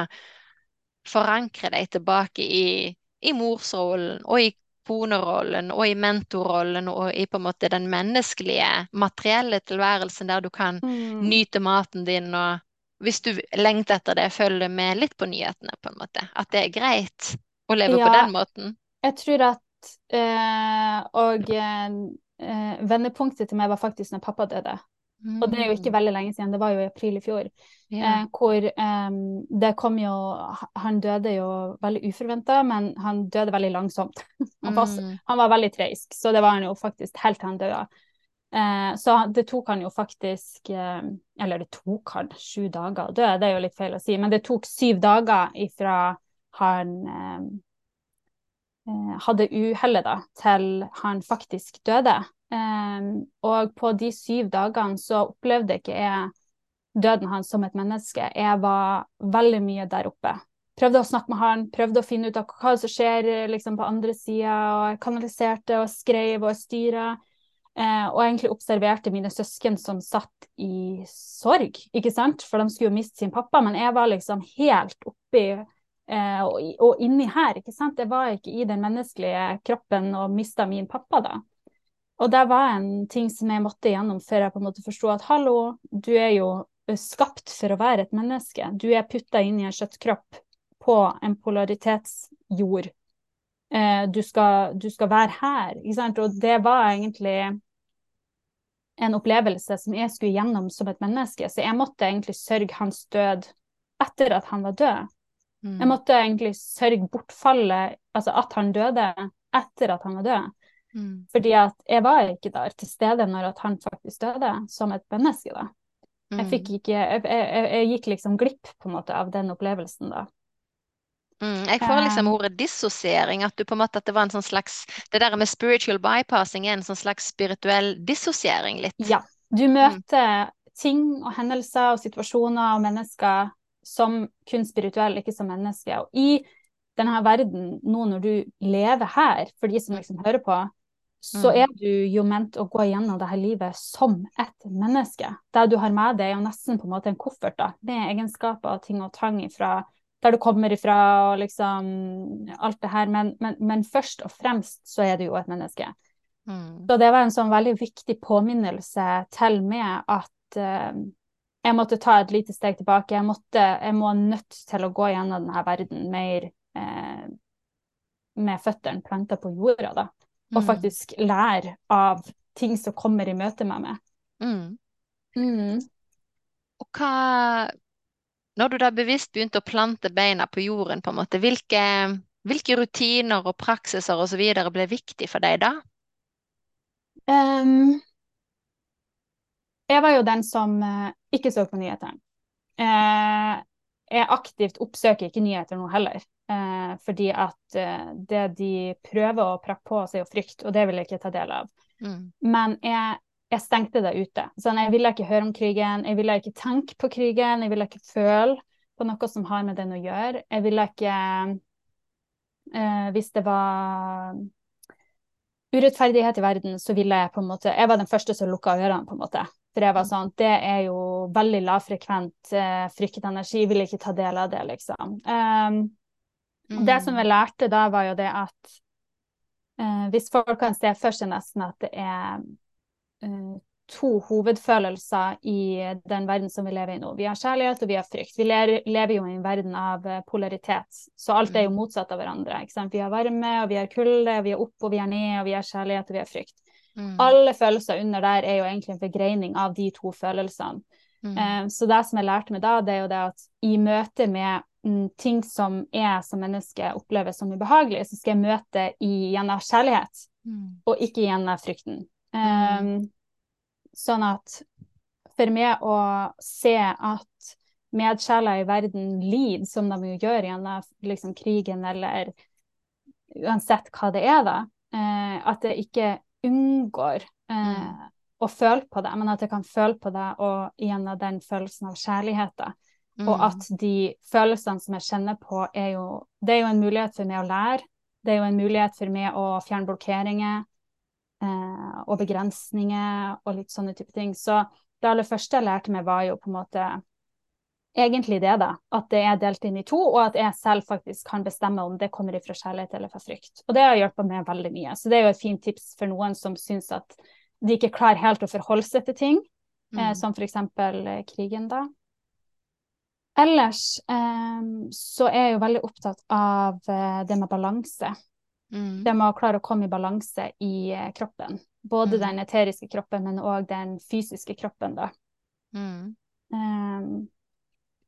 forankrer deg tilbake i i morsrollen og i konerollen og i mentorrollen og i på en måte den menneskelige, materielle tilværelsen der du kan mm. nyte maten din og hvis du lengter etter det, følge med litt på nyhetene, på en måte. At det er greit å leve ja, på den måten. Jeg tror at øh, Og øh, vendepunktet til meg var faktisk når pappa døde. Mm. Og det er jo ikke mm. veldig lenge siden, det var jo i april i fjor. Yeah. Eh, hvor um, det kom jo Han døde jo veldig uforventa, men han døde veldig langsomt. [LAUGHS] han, var, mm. han, var, veldig treisk, så det var han jo faktisk helt til han døde. Uh, så det tok han jo faktisk uh, Eller det tok han sju dager å dø, det er jo litt feil å si, men det tok syv dager ifra han eh, hadde uhellet da, til han faktisk døde. Um, og på de syv dagene så opplevde ikke jeg døden hans som et menneske. Jeg var veldig mye der oppe. Prøvde å snakke med han, prøvde å finne ut av hva som skjer liksom, på andre sida. Og jeg kanaliserte og skrev og styra. Eh, og egentlig observerte mine søsken som satt i sorg, ikke sant? For de skulle jo miste sin pappa. Men jeg var liksom helt oppi eh, og, og inni her, ikke sant. Jeg var ikke i den menneskelige kroppen og mista min pappa da. Og det var en ting som jeg måtte gjennom før jeg på en måte forsto at hallo, du er jo skapt for å være et menneske. Du er putta inn i en kjøttkropp på en polaritetsjord. Eh, du, skal, du skal være her, ikke sant. Og det var egentlig en opplevelse som jeg skulle gjennom som et menneske. Så jeg måtte egentlig sørge hans død etter at han var død. Mm. Jeg måtte egentlig sørge bortfallet, altså at han døde, etter at han var død. Mm. Fordi at jeg var ikke der til stede når han faktisk døde, som et menneske, da. Mm. Jeg ikke jeg, jeg, jeg, gikk liksom glipp på en måte av den opplevelsen da. Mm, jeg får liksom eh. ordet dissosiering, at du på en måte at det var en sånn slags Det der med spiritual bypassing er en sånn slags spirituell dissosiering litt. Ja. Du mm. møter mm. ting og hendelser og situasjoner og mennesker som kun spirituell, ikke som menneske. Og i denne verden, nå når du lever her, for de som liksom hører på, så mm. er du jo ment å gå gjennom dette livet som et menneske. Det du har med deg, er jo nesten på en måte en koffert da, med egenskaper og ting og tang ifra der du kommer ifra og liksom alt det her. Men, men, men først og fremst så er du jo et menneske. Mm. Så det var en sånn veldig viktig påminnelse til meg at uh, jeg måtte ta et lite steg tilbake. Jeg, måtte, jeg må nødt til å gå gjennom denne verden mer uh, med føttene planta på jorda, da og mm. faktisk lære av ting som kommer i møte med meg. Mm. Mm. Og hva Når du da bevisst begynte å plante beina på jorden, på en måte, hvilke, hvilke rutiner og praksiser osv. ble viktig for deg da? Um, jeg var jo den som uh, ikke så på nyhetene. Uh, jeg aktivt oppsøker ikke nyheter nå heller. Eh, fordi at eh, det de prøver å prakke på oss, er jo frykt, og det vil jeg ikke ta del av. Mm. Men jeg, jeg, stengte det ute. Sånn, jeg ville ikke høre om krigen, jeg ville ikke tenke på krigen, jeg ville ikke føle på noe som har med den å gjøre. Jeg ville ikke eh, Hvis det var urettferdighet i verden, så ville jeg på en måte Jeg var den første som lukka ørene, på en måte. For jeg var mm. sånn Det er jo veldig lavfrekvent eh, fryktenergi, vil ikke ta del av det, liksom. Um, mm. Det som jeg lærte da, var jo det at uh, hvis folk kan se for seg nesten at det er uh, to hovedfølelser i den verden som vi lever i nå. Vi har kjærlighet og vi har frykt. Vi lever jo i en verden av eh, polaritet, så alt er jo mm. motsatt av hverandre. Vi har varme, og vi har kulde, vi er opp og vi er ned, og vi har kjærlighet og vi har frykt. Mm. Alle følelser under der er jo egentlig en forgreining av de to følelsene. Mm. Um, så det som jeg lærte meg da, det er jo det at i møte med um, ting som jeg som menneske opplever som ubehagelig, så skal jeg møte gjennom kjærlighet, mm. og ikke gjennom frykten. Um, sånn at for meg å se at medsjeler i verden lider, som de jo gjør gjennom liksom, krigen eller uansett hva det er, da, uh, at det ikke unngår uh, mm. Å føle på det, men at jeg kan føle på det og gjennom den følelsen av kjærlighet. Mm. Og at de følelsene som jeg kjenner på, er jo Det er jo en mulighet for meg å lære. Det er jo en mulighet for meg å fjerne blokkeringer eh, og begrensninger og litt sånne type ting. Så det aller første jeg lærte meg, var jo på en måte egentlig det, da. At det er delt inn i to, og at jeg selv faktisk kan bestemme om det kommer ifra kjærlighet eller fra frykt. Og det har hjulpet meg veldig mye. Så det er jo et fint tips for noen som syns at de ikke klarer helt å forholde seg til ting, eh, mm. eh, som f.eks. Krigen, da. Ellers eh, så er jeg jo veldig opptatt av eh, det med balanse. Mm. Det med å klare å komme i balanse i eh, kroppen. Både mm. den eteriske kroppen, men òg den fysiske kroppen, da. Mm. Um,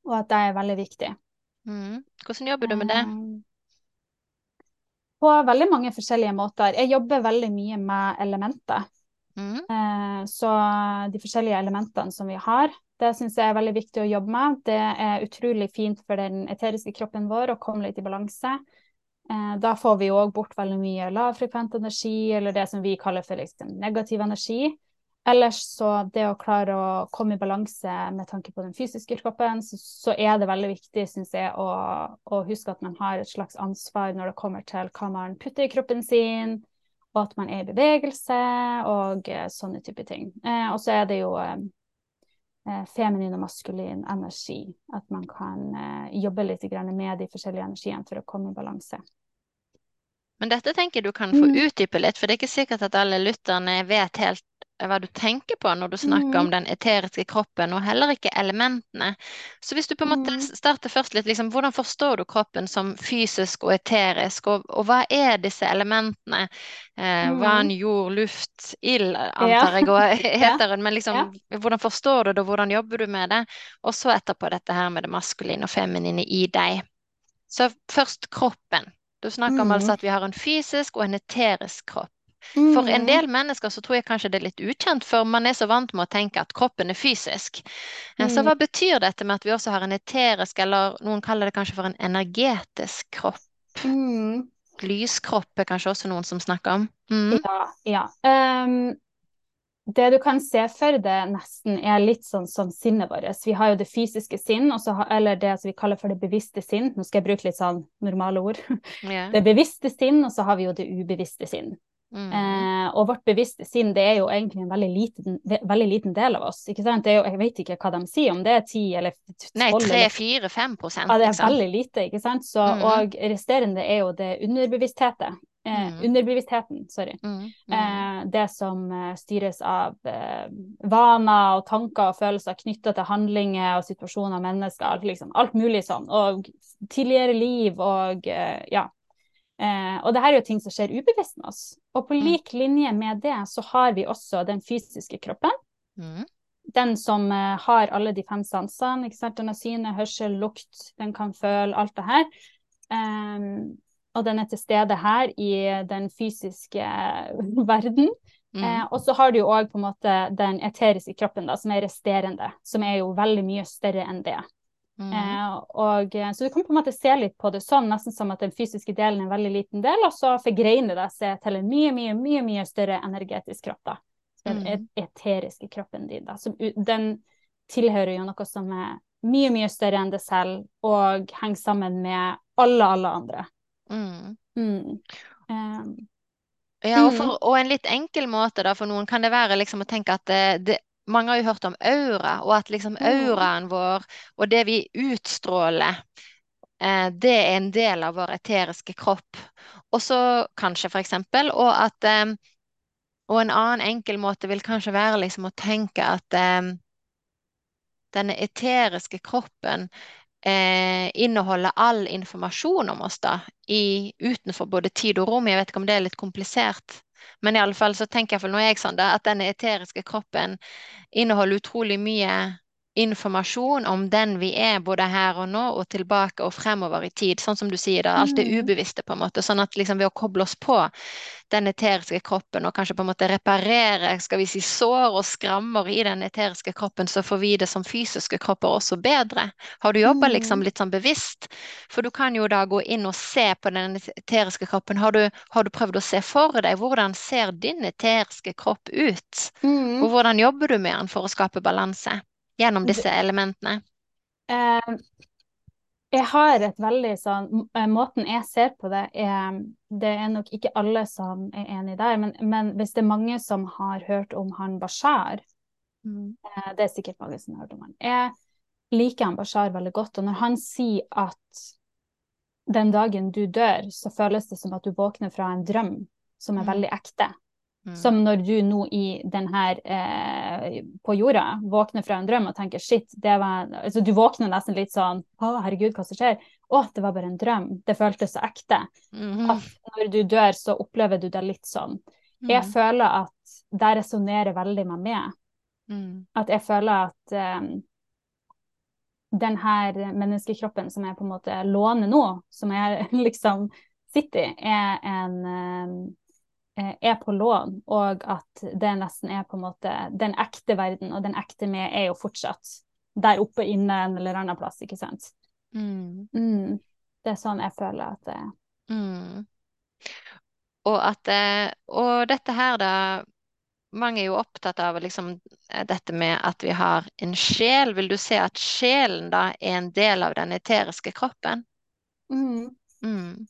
og at det er veldig viktig. Mm. Hvordan jobber du med det? Eh, på veldig mange forskjellige måter. Jeg jobber veldig mye med elementer. Mm. Eh, så de forskjellige elementene som vi har, det syns jeg er veldig viktig å jobbe med. Det er utrolig fint for den eteriske kroppen vår å komme litt i balanse. Eh, da får vi òg bort veldig mye lavfrekvent energi, eller det som vi kaller for liksom, negativ energi. Ellers så det å klare å komme i balanse med tanke på den fysiske kroppen, så, er det veldig viktig, syns jeg, å, å, huske at man har et slags ansvar når det kommer til hva man putter i kroppen sin, og at man er i bevegelse og eh, sånne type ting. Eh, og så er det jo eh, eh, feminin og maskulin energi. At man kan eh, jobbe litt med de forskjellige energiene for å komme i balanse. Men dette tenker jeg du kan få mm. utdype litt, for det er ikke sikkert at alle lytterne vet helt hva du tenker på når du snakker mm. om den eteriske kroppen, og heller ikke elementene. Så hvis du på en måte mm. starter først litt, liksom, hvordan forstår du kroppen som fysisk og eterisk, og, og hva er disse elementene? Eh, mm. Vann, jord, luft, ild, antar jeg, og [LAUGHS] heter den, men liksom, hvordan forstår du det, og hvordan jobber du med det? Og så etterpå dette her med det maskuline og feminine i deg. Så først kroppen. Du snakker om altså mm. at vi har en fysisk og en eterisk kropp. For en mm. del mennesker så tror jeg kanskje det er litt ukjent, for man er så vant med å tenke at kroppen er fysisk. Mm. så mm. hva betyr dette med at vi også har en eterisk, eller noen kaller det kanskje for en energetisk kropp? Mm. Lyskropp er kanskje også noen som snakker om. Mm. Ja. ja. Um, det du kan se for deg nesten er litt sånn som sinnet vårt. Vi har jo det fysiske sinn, eller det som vi kaller for det bevisste sinn. Nå skal jeg bruke litt sånn normale ord. Yeah. Det bevisste sinn, og så har vi jo det ubevisste sinn. Mm. Eh, og vårt bevisste sinn det er jo egentlig en veldig liten, veldig liten del av oss. ikke sant? Jo, jeg vet ikke hva de sier, om det er 10 eller 12 Nei, 3-4-5 prosent. Ja, det er liksom. veldig lite. ikke sant? Så, mm. Og resterende er jo det underbevisstheten. Eh, mm. Underbevisstheten, sorry. Mm. Mm. Eh, det som eh, styres av eh, vaner og tanker og følelser knytta til handlinger og situasjoner og mennesker. Liksom, alt mulig sånn. Og tidligere liv og eh, ja. Eh, og det her er jo ting som skjer ubevisst med oss. Og på mm. lik linje med det så har vi også den fysiske kroppen. Mm. Den som eh, har alle de fem sansene. ikke sant? Den har syne, hørsel, lukt, den kan føle alt det her. Eh, og den er til stede her i den fysiske [LAUGHS] verden. Mm. Eh, og så har du jo òg den eteriske kroppen, da, som er resterende, som er jo veldig mye større enn det. Mm. Eh, og, eh, så du kan på en måte se litt på det sånn, nesten som at den fysiske delen er en veldig liten del, og så forgreiner det seg til en mye, mye, mye mye større energetisk kropp. da. Så Den Mm. eteriske kroppen din. da. Som, den tilhører jo noe som er mye, mye større enn det selv, og henger sammen med alle, alle andre. Mm. Mm. Eh, Ja, og, Mm. for, og en litt enkel måte da, for noen kan det være liksom å tenke at det, det, mange har jo hørt om aura, og at liksom auraen vår og det vi utstråler, eh, det er en del av vår eteriske kropp. Og så kanskje for eksempel, og at eh, Og en annen enkel måte vil kanskje være liksom å tenke at eh, denne eteriske kroppen eh, inneholder all informasjon om oss da, i, utenfor både tid og rom. Jeg vet ikke om det er litt komplisert, men i alle fall så tenker jeg nå jeg sånn da, at denne eteriske kroppen inneholder utrolig mye informasjon om den vi er, både her og nå, og tilbake og fremover i tid. Sånn som du sier, da, alt det Mm. ubevisste, på en måte. Sånn at liksom ved å koble oss på den eteriske kroppen, og kanskje på en måte reparere skal vi si, sår og skrammer i den eteriske kroppen, så får vi det som fysiske kropper også bedre. Har du jobba liksom Mm. litt sånn bevisst? For du kan jo da gå inn og se på den eteriske kroppen. Har du, har du prøvd å se for deg hvordan ser din eteriske kropp ut? Mm. Og hvordan jobber du med den for å skape balanse gjennom disse elementene? Eh, jeg har et veldig sånn eh, Måten jeg ser på det, er Det er nok ikke alle som er enig der, men, men hvis det er mange som har hørt om han Bashar mm. Det er sikkert mange som har hørt om han. Jeg liker han Bashar veldig godt, og når han sier at den dagen du dør, så føles det som at du våkner fra en drøm som er Mm. veldig ekte. Mm. Som når du nå i den her eh, på jorda våkner fra en drøm og tenker shit, det var altså Du våkner nesten litt sånn å herregud, hva som skjer? Å, det var bare en drøm. Det føltes så ekte. Mhm. At når du dør, så opplever du det litt sånn. Jeg Mm. føler at det resonnerer veldig med meg. Mm. At jeg føler at eh, den her menneskekroppen som jeg på en måte låner nå, som jeg [LAUGHS] liksom sitter i, er en um, er på lån, og at det nesten er på en måte den ekte verden, og den ekte meg er jo fortsatt der oppe inne en eller annen plass, ikke sant. Mm. Mm. Det er sånn jeg føler at det er. Mm. Og at eh, Og dette her, da Mange er jo opptatt av liksom eh, dette med at vi har en sjel. Vil du se at sjelen da er en del av den eteriske kroppen? Mm. Mm.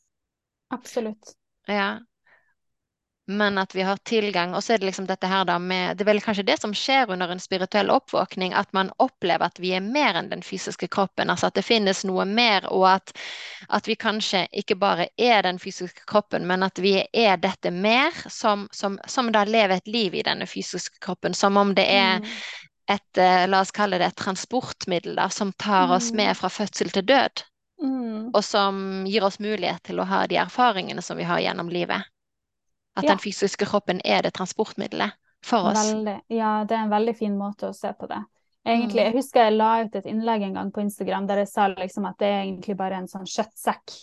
Absolutt. Ja. Men at vi har tilgang. Og så er det liksom dette her da med Det er vel kanskje det som skjer under en spirituell oppvåkning, at man opplever at vi er mer enn den fysiske kroppen. Altså at det finnes noe mer, og at, at vi kanskje ikke bare er den fysiske kroppen, men at vi er dette mer, som, som, som da lever et liv i denne fysiske kroppen. Som om det er Mm. et, eh, la oss kalle det et transportmiddel da, som tar oss Mm. med fra fødsel til død, Mm. og som gir oss mulighet til å ha de erfaringene som vi har gjennom livet. At Ja. den fysiske kroppen er det transportmiddelet for oss. Veldig. Ja, det er en veldig fin måte å se på det. Egentlig, Mm. jeg husker jeg la ut et innlegg en gang på Instagram der jeg sa liksom at det er egentlig bare en sånn kjøttsekk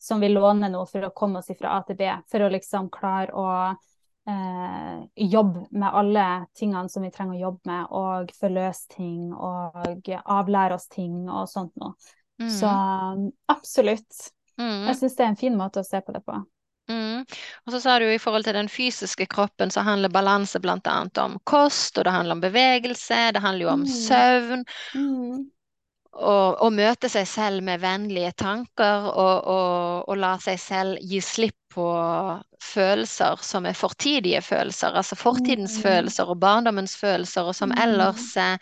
som vi låner nå for å komme oss fra A til B, for å liksom klare å eh, jobbe med alle tingene som vi trenger å jobbe med, og forløse ting og avlære oss ting og sånt noe. Mm. Så absolutt. Mm. Jeg syns det er en fin måte å se på det på. Mm. Og så sa du i forhold til den fysiske kroppen så handler balanse annet om kost, og det handler om bevegelse, det handler jo om Mm. søvn, Mm. og og, møte seg selv med vennlige tanker, og, og, og la seg selv gi slipp på følelser som er fortidige følelser, altså fortidens Mm. følelser og barndommens følelser, og som Mm. ellers eh,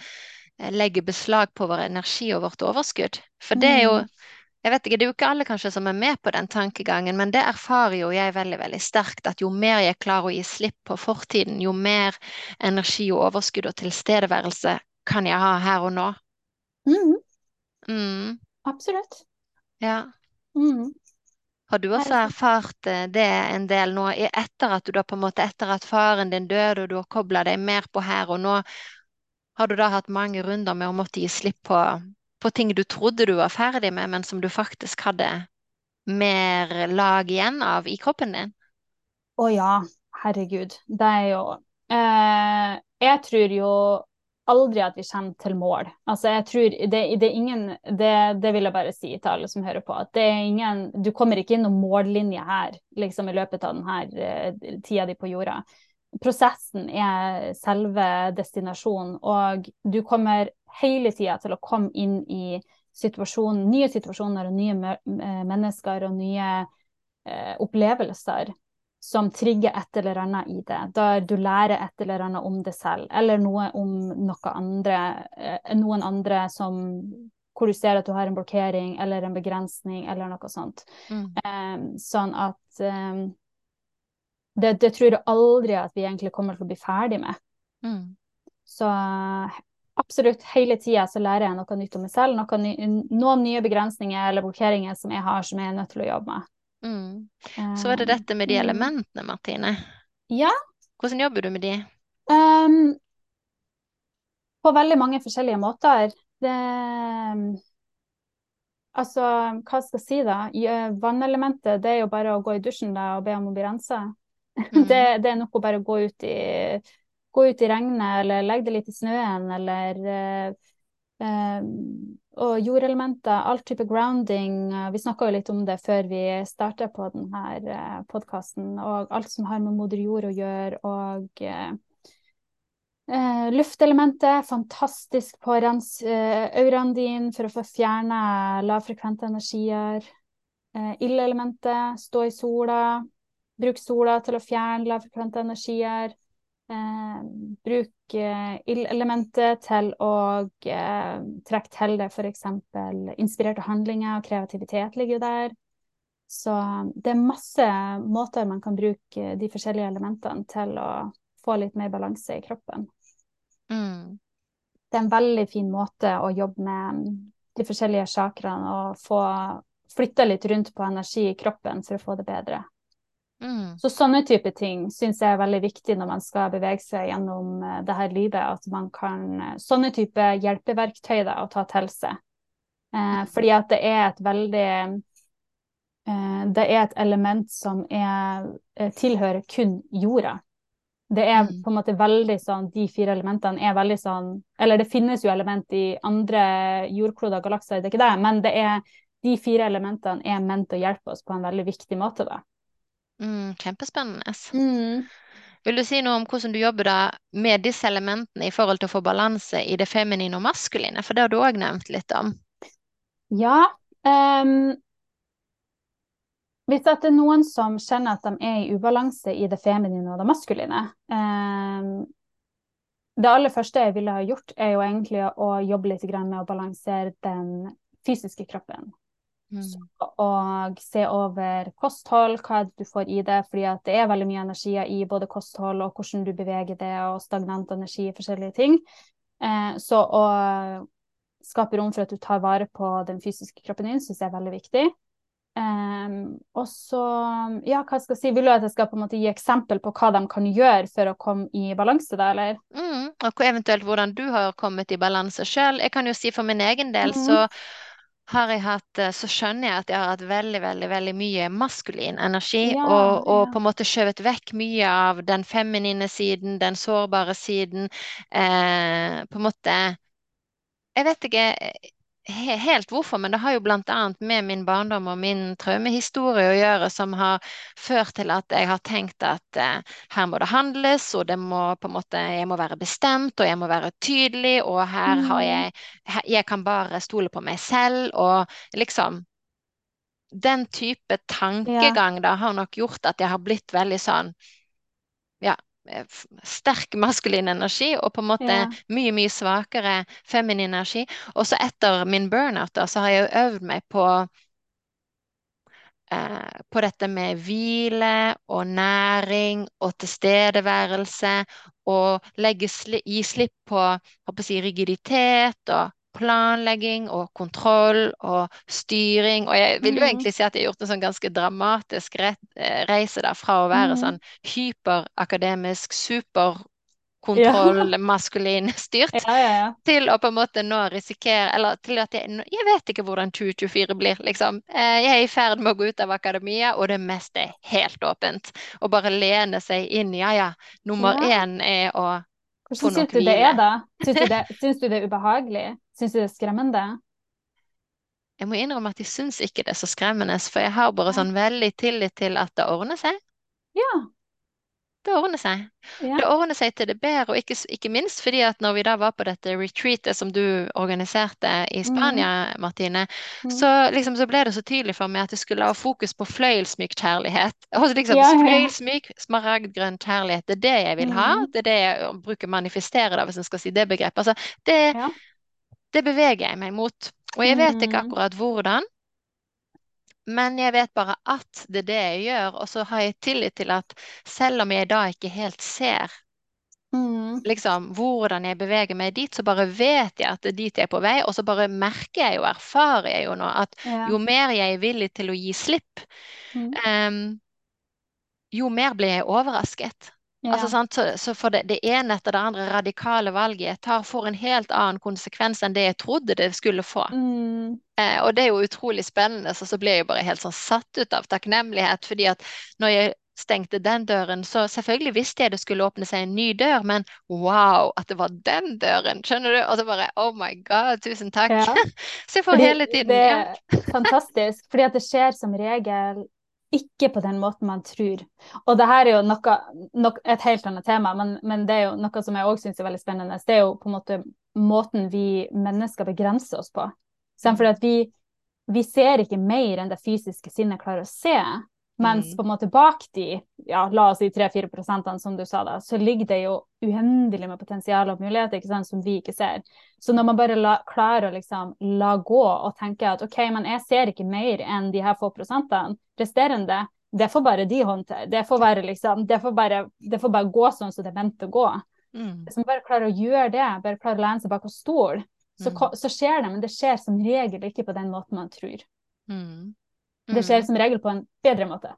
legger beslag på vår energi og vårt overskudd. For det er jo Mm. Jeg vet ikke, Det er jo ikke alle kanskje som er med på den tankegangen, men det erfarer jo jeg veldig veldig sterkt. At jo mer jeg klarer å gi slipp på fortiden, jo mer energi og overskudd og tilstedeværelse kan jeg ha her og nå. Mm. Mm, Absolutt. ja. Mm. Har du også erfart eh, det en del nå, etter at du da på en måte, etter at faren din døde, og du har kobla deg mer på her og nå, har du da hatt mange runder med å måtte gi slipp på, på ting du trodde du var ferdig med, men som du faktisk hadde mer lag igjen av i kroppen din? Å ja, herregud. Det er jo eh, Jeg tror jo aldri at vi kommer til mål. Altså, jeg tror det, det er ingen det, det, vil jeg bare si til alle som hører på, at det er ingen Du kommer ikke inn noen mållinje her liksom i løpet av denne eh, tida di på jorda. Prosessen er selve destinasjonen, og du kommer hele tida til å komme inn i situasjon, nye situasjoner og nye mennesker og nye eh, opplevelser som trigger et eller annet i det. Der du lærer et eller annet om det selv, eller noe om noe andre, eh, noen andre som hvor du ser at du har en blokkering eller en begrensning eller noe sånt. Mm. Um, sånn at um, det, det, tror jeg aldri at vi egentlig kommer til å bli ferdig med. Mm. Så absolutt hele tida så lærer jeg noe nytt om meg selv, noe noen nye begrensninger eller blokkeringer som jeg har som jeg er nødt til å jobbe med. Mm. Så er det dette med de mm. elementene, Martine. Ja. Hvordan jobber du med de? Um, på veldig mange forskjellige måter. Det Altså, hva skal jeg si, da? Vannelementet, det er jo bare å gå i dusjen da, og be om å bli rensa. Mm. Det, det, er nok å bare gå ut i, gå ut i regnet, eller legge det litt i snøen, eller uh, uh, og jordelementer, all type grounding. Eh, vi snakka jo litt om det før vi starta på denne eh, podkasten. Og alt som har med moder jord å gjøre. Og eh, Uh, luftelementet, fantastisk på å rense uh, auraen din for å få fjerna lavfrekvente energier. Uh, Ildelementet, stå i sola. Bruk sola til å fjerne lavfrekvente energier. Eh, bruk eh, ildelementet til å eh, trekke til det f.eks. inspirerte handlinger og kreativitet ligger jo der. Så det er masse måter man kan bruke de forskjellige elementene til å få litt mer balanse i kroppen. Mm. Det er en veldig fin måte å jobbe med de forskjellige chakraene og få flytta litt rundt på energi i kroppen for å få det bedre. Mm. Så sånne type ting syns jeg er veldig viktig når man skal bevege seg gjennom uh, det her livet. At man kan uh, Sånne type hjelpeverktøy da, å ta til seg. Eh, fordi at det er et veldig Det er et element som er, tilhører kun jorda. Det er mm. på en måte veldig sånn De fire elementene er veldig sånn Eller det finnes jo element i andre jordkloder og galakser, det er ikke det, men det er de fire elementene er ment å hjelpe oss på en veldig viktig måte, da. Mm, kjempespennende. Mm. Vil du si noe om hvordan du jobber da med disse elementene i forhold til å få balanse i det feminine og maskuline? For det har du òg nevnt litt om. Ja. Um, hvis det er noen som kjenner at de er i ubalanse i det feminine og det maskuline um, Det aller første jeg ville ha gjort, er jo egentlig å jobbe litt med å balansere den fysiske kroppen. Mm. Og se over kosthold, hva du får i det. fordi det er veldig mye energier i både kosthold og hvordan du beveger det, og stagnant energi i forskjellige ting. Eh, så å skape rom for at du tar vare på den fysiske kroppen din, syns jeg er veldig viktig. Um, og så, ja, hva skal jeg si, Vil du at jeg skal på en måte gi eksempel på hva de kan gjøre for å komme i balanse, da, eller? Mm, og eventuelt hvordan du har kommet i balanse sjøl. Jeg kan jo si for min egen del, mm. så har jeg hatt, eh, så skjønner jeg at jeg har hatt veldig veldig, veldig mye maskulin energi. Ja, og, og ja. på en måte skjøvet vekk mye av den feminine siden, den sårbare siden. Eh, på en måte Jeg vet ikke helt hvorfor, men det har jo bl.a. med min barndom og min traumehistorie å gjøre, som har ført til at jeg har tenkt at eh, her må det handles, og det må på en måte, jeg må være bestemt, og jeg må være tydelig, og her har mm. jeg Jeg kan bare stole på meg selv, og liksom Den type tankegang da har nok gjort at jeg har blitt veldig sånn ja, sterk maskulin energi og på en måte ja. mye, mye svakere feminin energi. Og så etter min burnout da, så har jeg jo øvd meg på eh, på dette med hvile og næring og tilstedeværelse og legge sli, gi slipp på, på si, rigiditet og planlegging og kontroll og styring. Og jeg vil jo mm. egentlig si at jeg har gjort en sånn ganske dramatisk eh, reise da, fra å være mm. sånn hyperakademisk, superkontroll, [LAUGHS] maskulin styrt, ja, ja, til å på en måte nå risikere Eller til at jeg, jeg vet ikke hvordan 2024 blir, liksom. Eh, jeg er i ferd med å gå ut av akademia, og det meste er helt åpent. Og bare lene seg inn Ja ja, nummer én er å Hvordan syns du det er, da? Syns du det, [LAUGHS] syns du det er ubehagelig? Syns du det er skremmende? Jeg må innrømme at jeg syns ikke det er så skremmende, for jeg har bare sånn veldig tillit til at det ordner seg. Ja. Det ordner seg. Ja. Det ordner seg til det bedre, og ikke, ikke minst fordi at når vi da var på dette retreatet som du organiserte i Spania, Martine, Mm. så, liksom, så ble det så tydelig for meg at jeg skulle ha fokus på fløyelsmyk kjærlighet. Og [LAUGHS] liksom, Ja, ja. Fløyelsmyk, smaragdgrønn kjærlighet. det er det jeg vil ha. Mm. Det er det jeg bruker manifestere, da, hvis en skal si det begrepet. Altså, det. Det beveger jeg meg mot. Og jeg vet ikke Mm. akkurat hvordan, men jeg vet bare at det er det jeg gjør. Og så har jeg tillit til at selv om jeg da ikke helt ser Mm. liksom, hvordan jeg beveger meg dit, så bare vet jeg at det er dit jeg er på vei, og så bare merker jeg og erfarer jeg jo nå at Ja. jo mer jeg er villig til å gi slipp, Mm. um, jo mer blir jeg overrasket. Ja. Altså, sant? Så, så for det, det ene etter det andre radikale valget jeg tar, får en helt annen konsekvens enn det jeg trodde det skulle få. Mm. Eh, og det er jo utrolig spennende, så så ble jeg bare helt sånn satt ut av takknemlighet, fordi at når jeg stengte den døren, så selvfølgelig visste jeg det skulle åpne seg en ny dør, men wow, at det var den døren, skjønner du? Og så bare oh my god, tusen takk. Ja. [LAUGHS] Så jeg får Fordi hele tiden det ja. er [LAUGHS] fantastisk, fordi at det skjer som regel ikke på den måten man tror. Og det her er jo noe, nok- et helt annet tema, men, men det er jo noe som jeg òg syns er veldig spennende. Det er jo på en måte måten vi mennesker begrenser oss på. Fordi at vi, vi ser ikke mer enn det fysiske sinnet klarer å se. Mens Mm. på en måte bak de, ja, la oss si 3-4 prosentene, som du sa da, så ligger det jo uendelig med potensial og muligheter ikke sant, som vi ikke ser. Så når man bare la, klarer å liksom la gå og tenke at OK, men jeg ser ikke mer enn de her få prosentene, resterende, det får bare de håndtere. Det får bare liksom, det får bare, det får bare gå sånn som det er ment å gå. Mm. Hvis man bare klarer å gjøre det, bare klarer å lene seg bak en stol, så, Mm. så skjer det, men det skjer som regel ikke på den måten man tror. Mm. Det skjer som regel på en bedre måte.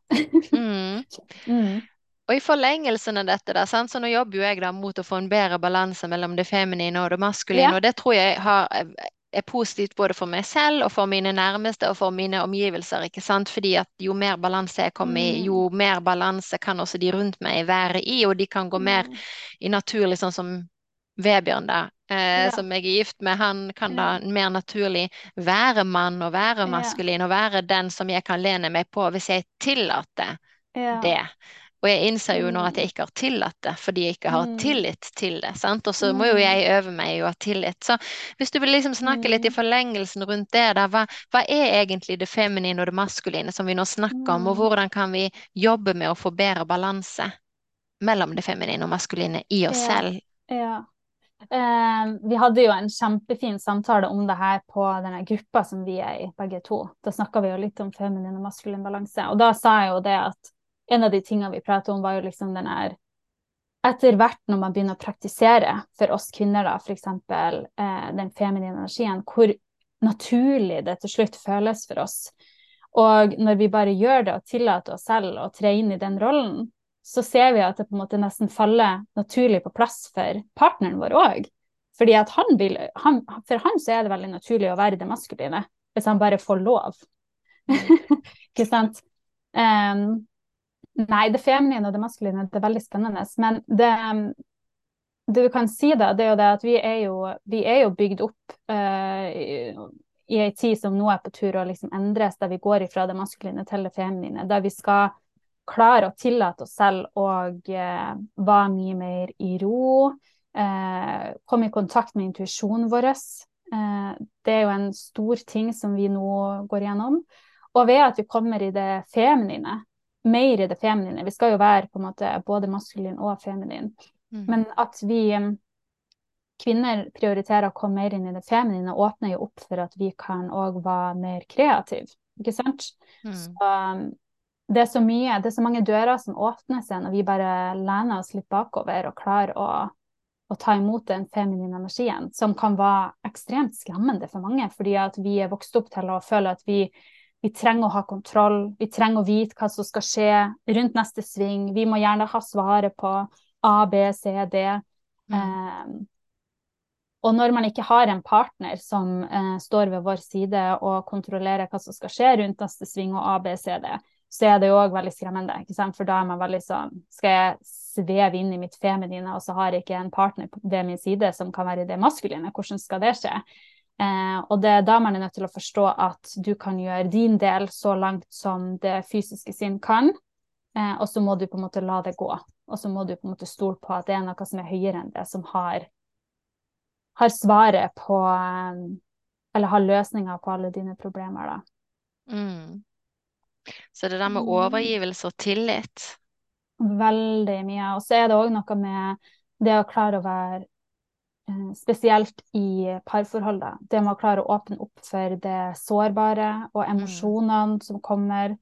Mm. Mm. Og i forlengelsen av dette, sant? så nå jobber jo jeg da mot å få en bedre balanse mellom det feminine og det maskuline, Ja. og det tror jeg har, er positivt både for meg selv og for mine nærmeste og for mine omgivelser, ikke sant? Fordi at jo mer balanse jeg kommer i, Mm. jo mer balanse kan også de rundt meg være i, og de kan gå mer Mm. i naturlig, sånn som Vebjørn da, eh, Ja. som jeg er gift med, han kan Ja. da mer naturlig være mann og være Ja. maskulin og være den som jeg kan lene meg på hvis jeg tillater Ja. det. Og jeg innser jo nå Mm. at jeg ikke har tillatt det, fordi jeg ikke har Mm. tillit til det. sant? Og så må jo Mm. jeg øve meg i å ha tillit. Så hvis du vil liksom snakke litt i Mm. forlengelsen rundt det, da, hva, hva er egentlig det feminine og det maskuline som vi nå snakker om, og Mm. hvordan kan vi jobbe med å få bedre balanse mellom det feminine og maskuline i oss selv? Ja. Eh, vi hadde jo en kjempefin samtale om det her på denne gruppa som vi er i, begge to. Da snakka vi jo litt om feminin og maskulin balanse. Og da sa jeg jo det at en av de tingene vi pratet om, var jo liksom den her Etter hvert når man begynner å praktisere for oss kvinner, da, f.eks. Eh, den feminine energien, hvor naturlig det til slutt føles for oss. Og når vi bare gjør det og tillater oss selv å tre inn i den rollen, så ser vi at det på en måte nesten faller naturlig på plass for partneren vår òg. Fordi at han for han så er det veldig naturlig å være det maskuline, hvis han bare får lov. [LAUGHS] Ikke sant? Um, nei, det feminine og det maskuline det er veldig spennende. Men det, det du kan si, da, det er jo det at vi er jo, vi er jo bygd opp uh, i, i ei tid som nå er på tur å liksom endres, der vi går ifra det maskuline til det feminine. Der vi skal klare å tillate oss selv å eh, være mye mer i ro. Eh, komme i kontakt med intuisjonen vår. Eh, det er jo en stor ting som vi nå går gjennom. Og ved at vi kommer i det feminine, mer i det feminine Vi skal jo være på en måte både maskulin og feminin. Mm. Men at vi eh, kvinner prioriterer å komme mer inn i det feminine, åpner jo opp for at vi kan òg være mer kreative. Ikke sant? Mm. Så, um, det er så mye, det er så mange dører som åpner seg når vi bare lener oss litt bakover og klarer å, å ta imot den feminine energien, som kan være ekstremt skremmende for mange, fordi at vi er vokst opp til å føle at vi, vi trenger å ha kontroll, vi trenger å vite hva som skal skje rundt neste sving, vi må gjerne ha svaret på A, B, C, D. Mm. Um, og når man ikke har en partner som eh, står ved vår side og kontrollerer hva som skal skje rundt neste sving og A, B, C, D, så er det jo òg veldig skremmende. ikke sant? For da er man veldig sånn Skal jeg sveve inn i mitt feminine, og så har jeg ikke en partner ved min side som kan være i det maskuline? Hvordan skal det skje? Eh, og det er da man er nødt til å forstå at du kan gjøre din del så langt som det fysiske sin kan, eh, og så må du på en måte la det gå. Og så må du på en måte stole på at det er noe som er høyere enn det, som har, har svaret på eh, Eller har løsninger på alle dine problemer, da. Mm. Så det der med overgivelse og tillit Veldig mye. Og så er det òg noe med det å klare å være eh, Spesielt i parforholdet. Det med å klare å åpne opp for det sårbare og Mm. emosjonene som kommer.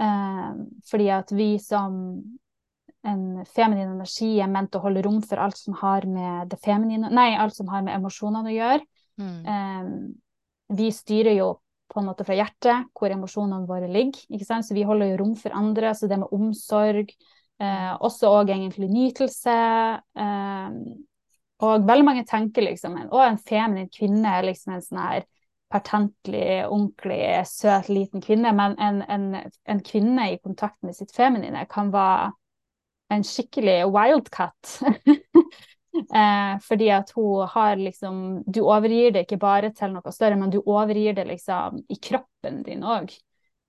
Eh, fordi at vi som en feminin energi er ment å holde rom for alt som har med det feminine Nei, alt som har med emosjonene å gjøre. mm. Eh, vi styrer jo på en måte fra hjertet hvor emosjonene våre ligger. ikke sant? Så vi holder jo rom for andre. Så det med omsorg, eh, også og egentlig nytelse eh, Og veldig mange tenker liksom å, en feminin kvinne er liksom en sånn her pertentlig, ordentlig, søt, liten kvinne. Men en, en, en kvinne i kontakt med sitt feminine kan være en skikkelig wildcat. [LAUGHS] Eh, fordi at hun har liksom Du overgir det ikke bare til noe større, men du overgir det liksom i kroppen din òg.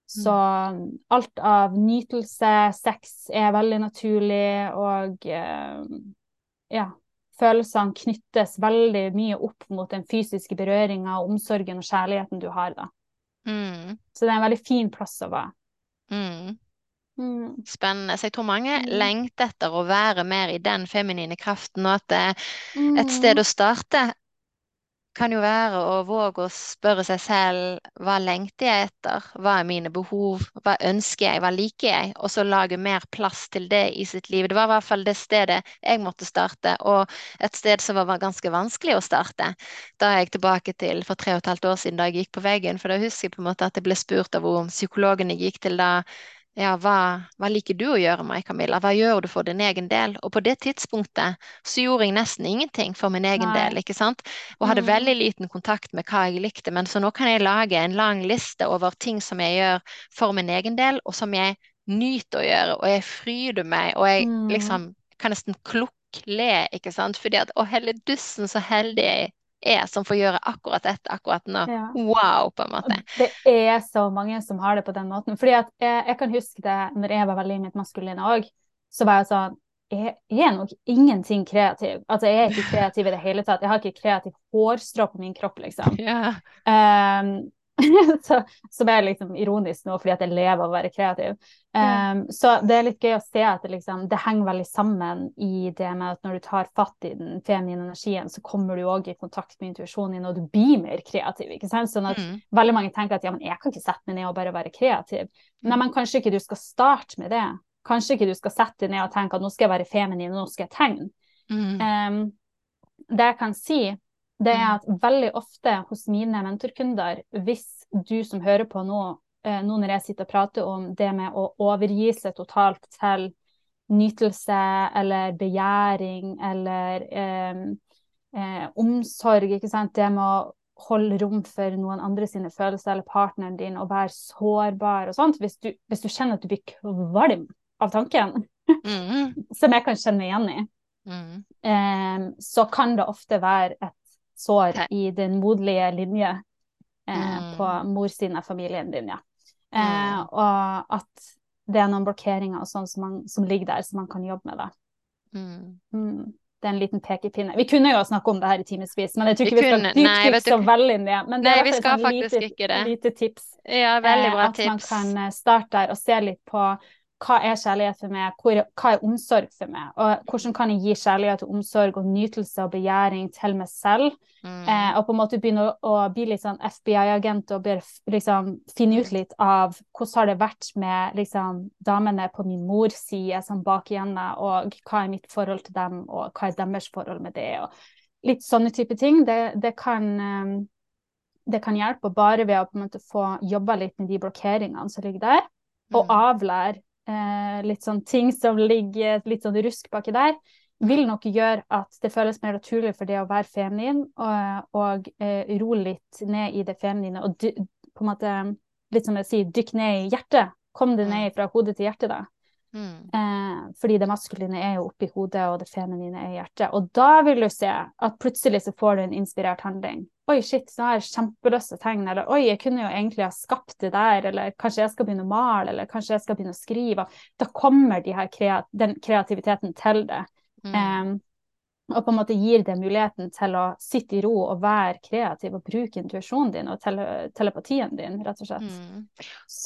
Så alt av nytelse, sex, er veldig naturlig, og eh, ja Følelsene knyttes veldig mye opp mot den fysiske berøringa, omsorgen og kjærligheten du har, da. Mm. Så det er en veldig fin plass å være. Mm. Mm. Spennende. Så jeg tror mange Mm. lengter etter å være mer i den feminine kraften, og at Mm. et sted å starte kan jo være å våge å spørre seg selv hva lengter jeg etter, hva er mine behov, hva ønsker jeg, hva liker jeg, og så lage mer plass til det i sitt liv. Det var i hvert fall det stedet jeg måtte starte, og et sted som var ganske vanskelig å starte. Da er jeg tilbake til for tre og et halvt år siden da jeg gikk på veggen, for da husker jeg på en måte at jeg ble spurt av hun psykologen jeg gikk til da, ja, hva, hva liker du å gjøre, Mai Camilla? Hva gjør du for din egen del? Og på det tidspunktet så gjorde jeg nesten ingenting for min egen Nei. del, ikke sant? Og hadde Mm. veldig liten kontakt med hva jeg likte. Men så nå kan jeg lage en lang liste over ting som jeg gjør for min egen del, og som jeg nyter å gjøre, og jeg fryder meg, og jeg Mm. liksom kan nesten klukkle, ikke sant? Fordi at å, hele dussen, så heldig jeg er som får gjøre akkurat dette akkurat nå. Ja. Wow, på en måte. Det er så mange som har det på den måten. Fordi at jeg, jeg kan huske det når jeg var veldig mitt maskuline òg. Så var jeg sånn jeg, er nok ingenting kreativ. Altså, jeg er ikke kreativ i det hele tatt. Jeg har ikke kreativ hårstrå på min kropp, liksom. [LAUGHS] Ja. Um, [LAUGHS] så, som er liksom ironisk nå, fordi at jeg lever av å være kreativ. Um, så det er litt gøy å se at det, liksom, det henger veldig sammen i det med at når du tar fatt i den feminine energien, så kommer du òg i kontakt med intuisjonen din, og du blir mer kreativ. ikke sant? Sånn at Mm. veldig mange tenker at ja, men jeg kan ikke sette meg ned og bare være kreativ. Nei, men kanskje ikke du skal starte med det. Kanskje ikke du skal sette deg ned og tenke at nå skal jeg være feminin, og nå skal jeg tegne. Mm. Um, det jeg kan si, det er at veldig ofte hos mine mentorkunder, hvis du som hører på nå, eh, nå når jeg sitter og prater om det med å overgi seg totalt til nytelse eller begjæring eller eh, eh, omsorg, ikke sant, det med å holde rom for noen andre sine følelser eller partneren din og være sårbar og sånt, hvis du, hvis du kjenner at du blir kvalm av tanken, Mm. [LAUGHS] som jeg kan kjenne meg igjen i, Mm. eh, så kan det ofte være et sår i den moderlige linje eh, Mm. på morssiden av familien din, ja. Eh, Mm. og at det er noen blokkeringer og sånn som, man- som ligger der, som man kan jobbe med. Da. Mm. Mm. Det er en liten pekepinne. Vi kunne jo snakke om det her i timevis, men jeg tror ikke vi, vi skal dypdykke så veldig i det. Men det Nei, er et sånn lite, lite tips. Ja, veldig bra Eh, at man kan eh, starte der og se litt på hva er kjærlighet for meg, hvor, hva er omsorg for meg, og hvordan kan jeg gi kjærlighet og omsorg og nytelse og begjæring til meg selv, Mm. eh, og på en måte begynne å, å bli litt sånn FBI-agent og f- liksom finne ut litt av hvordan har det vært med liksom damene på min mors side som bak igjen, og hva er mitt forhold til dem, og hva er deres forhold med det, og litt sånne type ting. Det, det kan um, det kan hjelpe bare ved å på en måte få jobba litt med de blokkeringene som ligger der, og Mm. avlære litt sånn ting som ligger litt sånn rusk baki der, vil nok gjøre at det føles mer naturlig for det å være feminin, og, og eh, ro litt ned i det feminine, og dy, på en måte litt som jeg sier, dykk ned i hjertet Kom det Mm. ned fra hodet til hjertet, da? Mm. Eh, fordi det maskuline er jo oppi hodet, og det feminine er i hjertet. Og da vil du se at plutselig så får du en inspirert handling. Oi, shit, så har jeg kjempelyst til å tegne. Eller oi, jeg kunne jo egentlig ha skapt det der. Eller kanskje jeg skal begynne å male. Eller kanskje jeg skal begynne å skrive. Da kommer de her krea den kreativiteten til det. Mm. Um, og på en måte gir det muligheten til å sitte i ro og være kreativ og bruke intuisjonen din og tele telepatien din, rett og slett. Mm.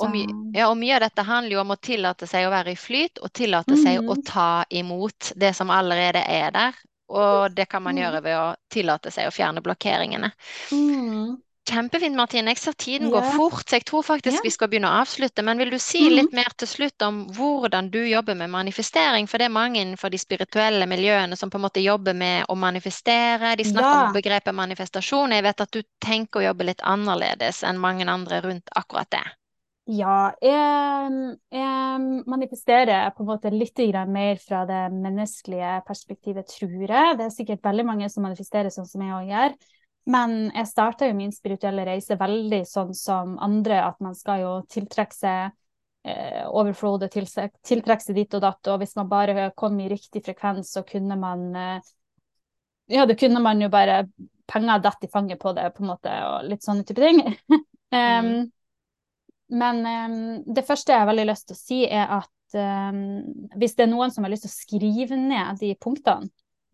Og, my ja, og mye av dette handler jo om å tillate seg å være i flyt, og tillate seg å Mhm. ta imot det som allerede er der. Og det kan man Mm. gjøre ved å tillate seg å fjerne blokkeringene. mm, Kjempefint, Martine. Jeg ser tiden går fort, så jeg tror faktisk Ja. vi skal begynne å avslutte. Men vil du si Mhm. litt mer til slutt om hvordan du jobber med manifestering? For det er mange innenfor de spirituelle miljøene som på en måte jobber med å manifestere. De snakker Ja. om begrepet manifestasjon. Jeg vet at du tenker å jobbe litt annerledes enn mange andre rundt akkurat det. Ja, jeg, jeg manifesterer på en måte litt mer fra det menneskelige perspektivet, tror jeg. Det er sikkert veldig mange som manifesterer sånn som jeg òg gjør. Men jeg starta jo min spirituelle reise veldig sånn som andre, at man skal jo tiltrekke seg eh, overflod og tiltrekke seg ditt og datt, og hvis man bare kom i riktig frekvens, så kunne man eh, Ja, da kunne man jo bare Penger datt i fanget på det, på en måte, og litt sånne type ting. [LAUGHS] um, men um, det første jeg har veldig lyst til å si, er at um, hvis det er noen som har lyst til å skrive ned de punktene,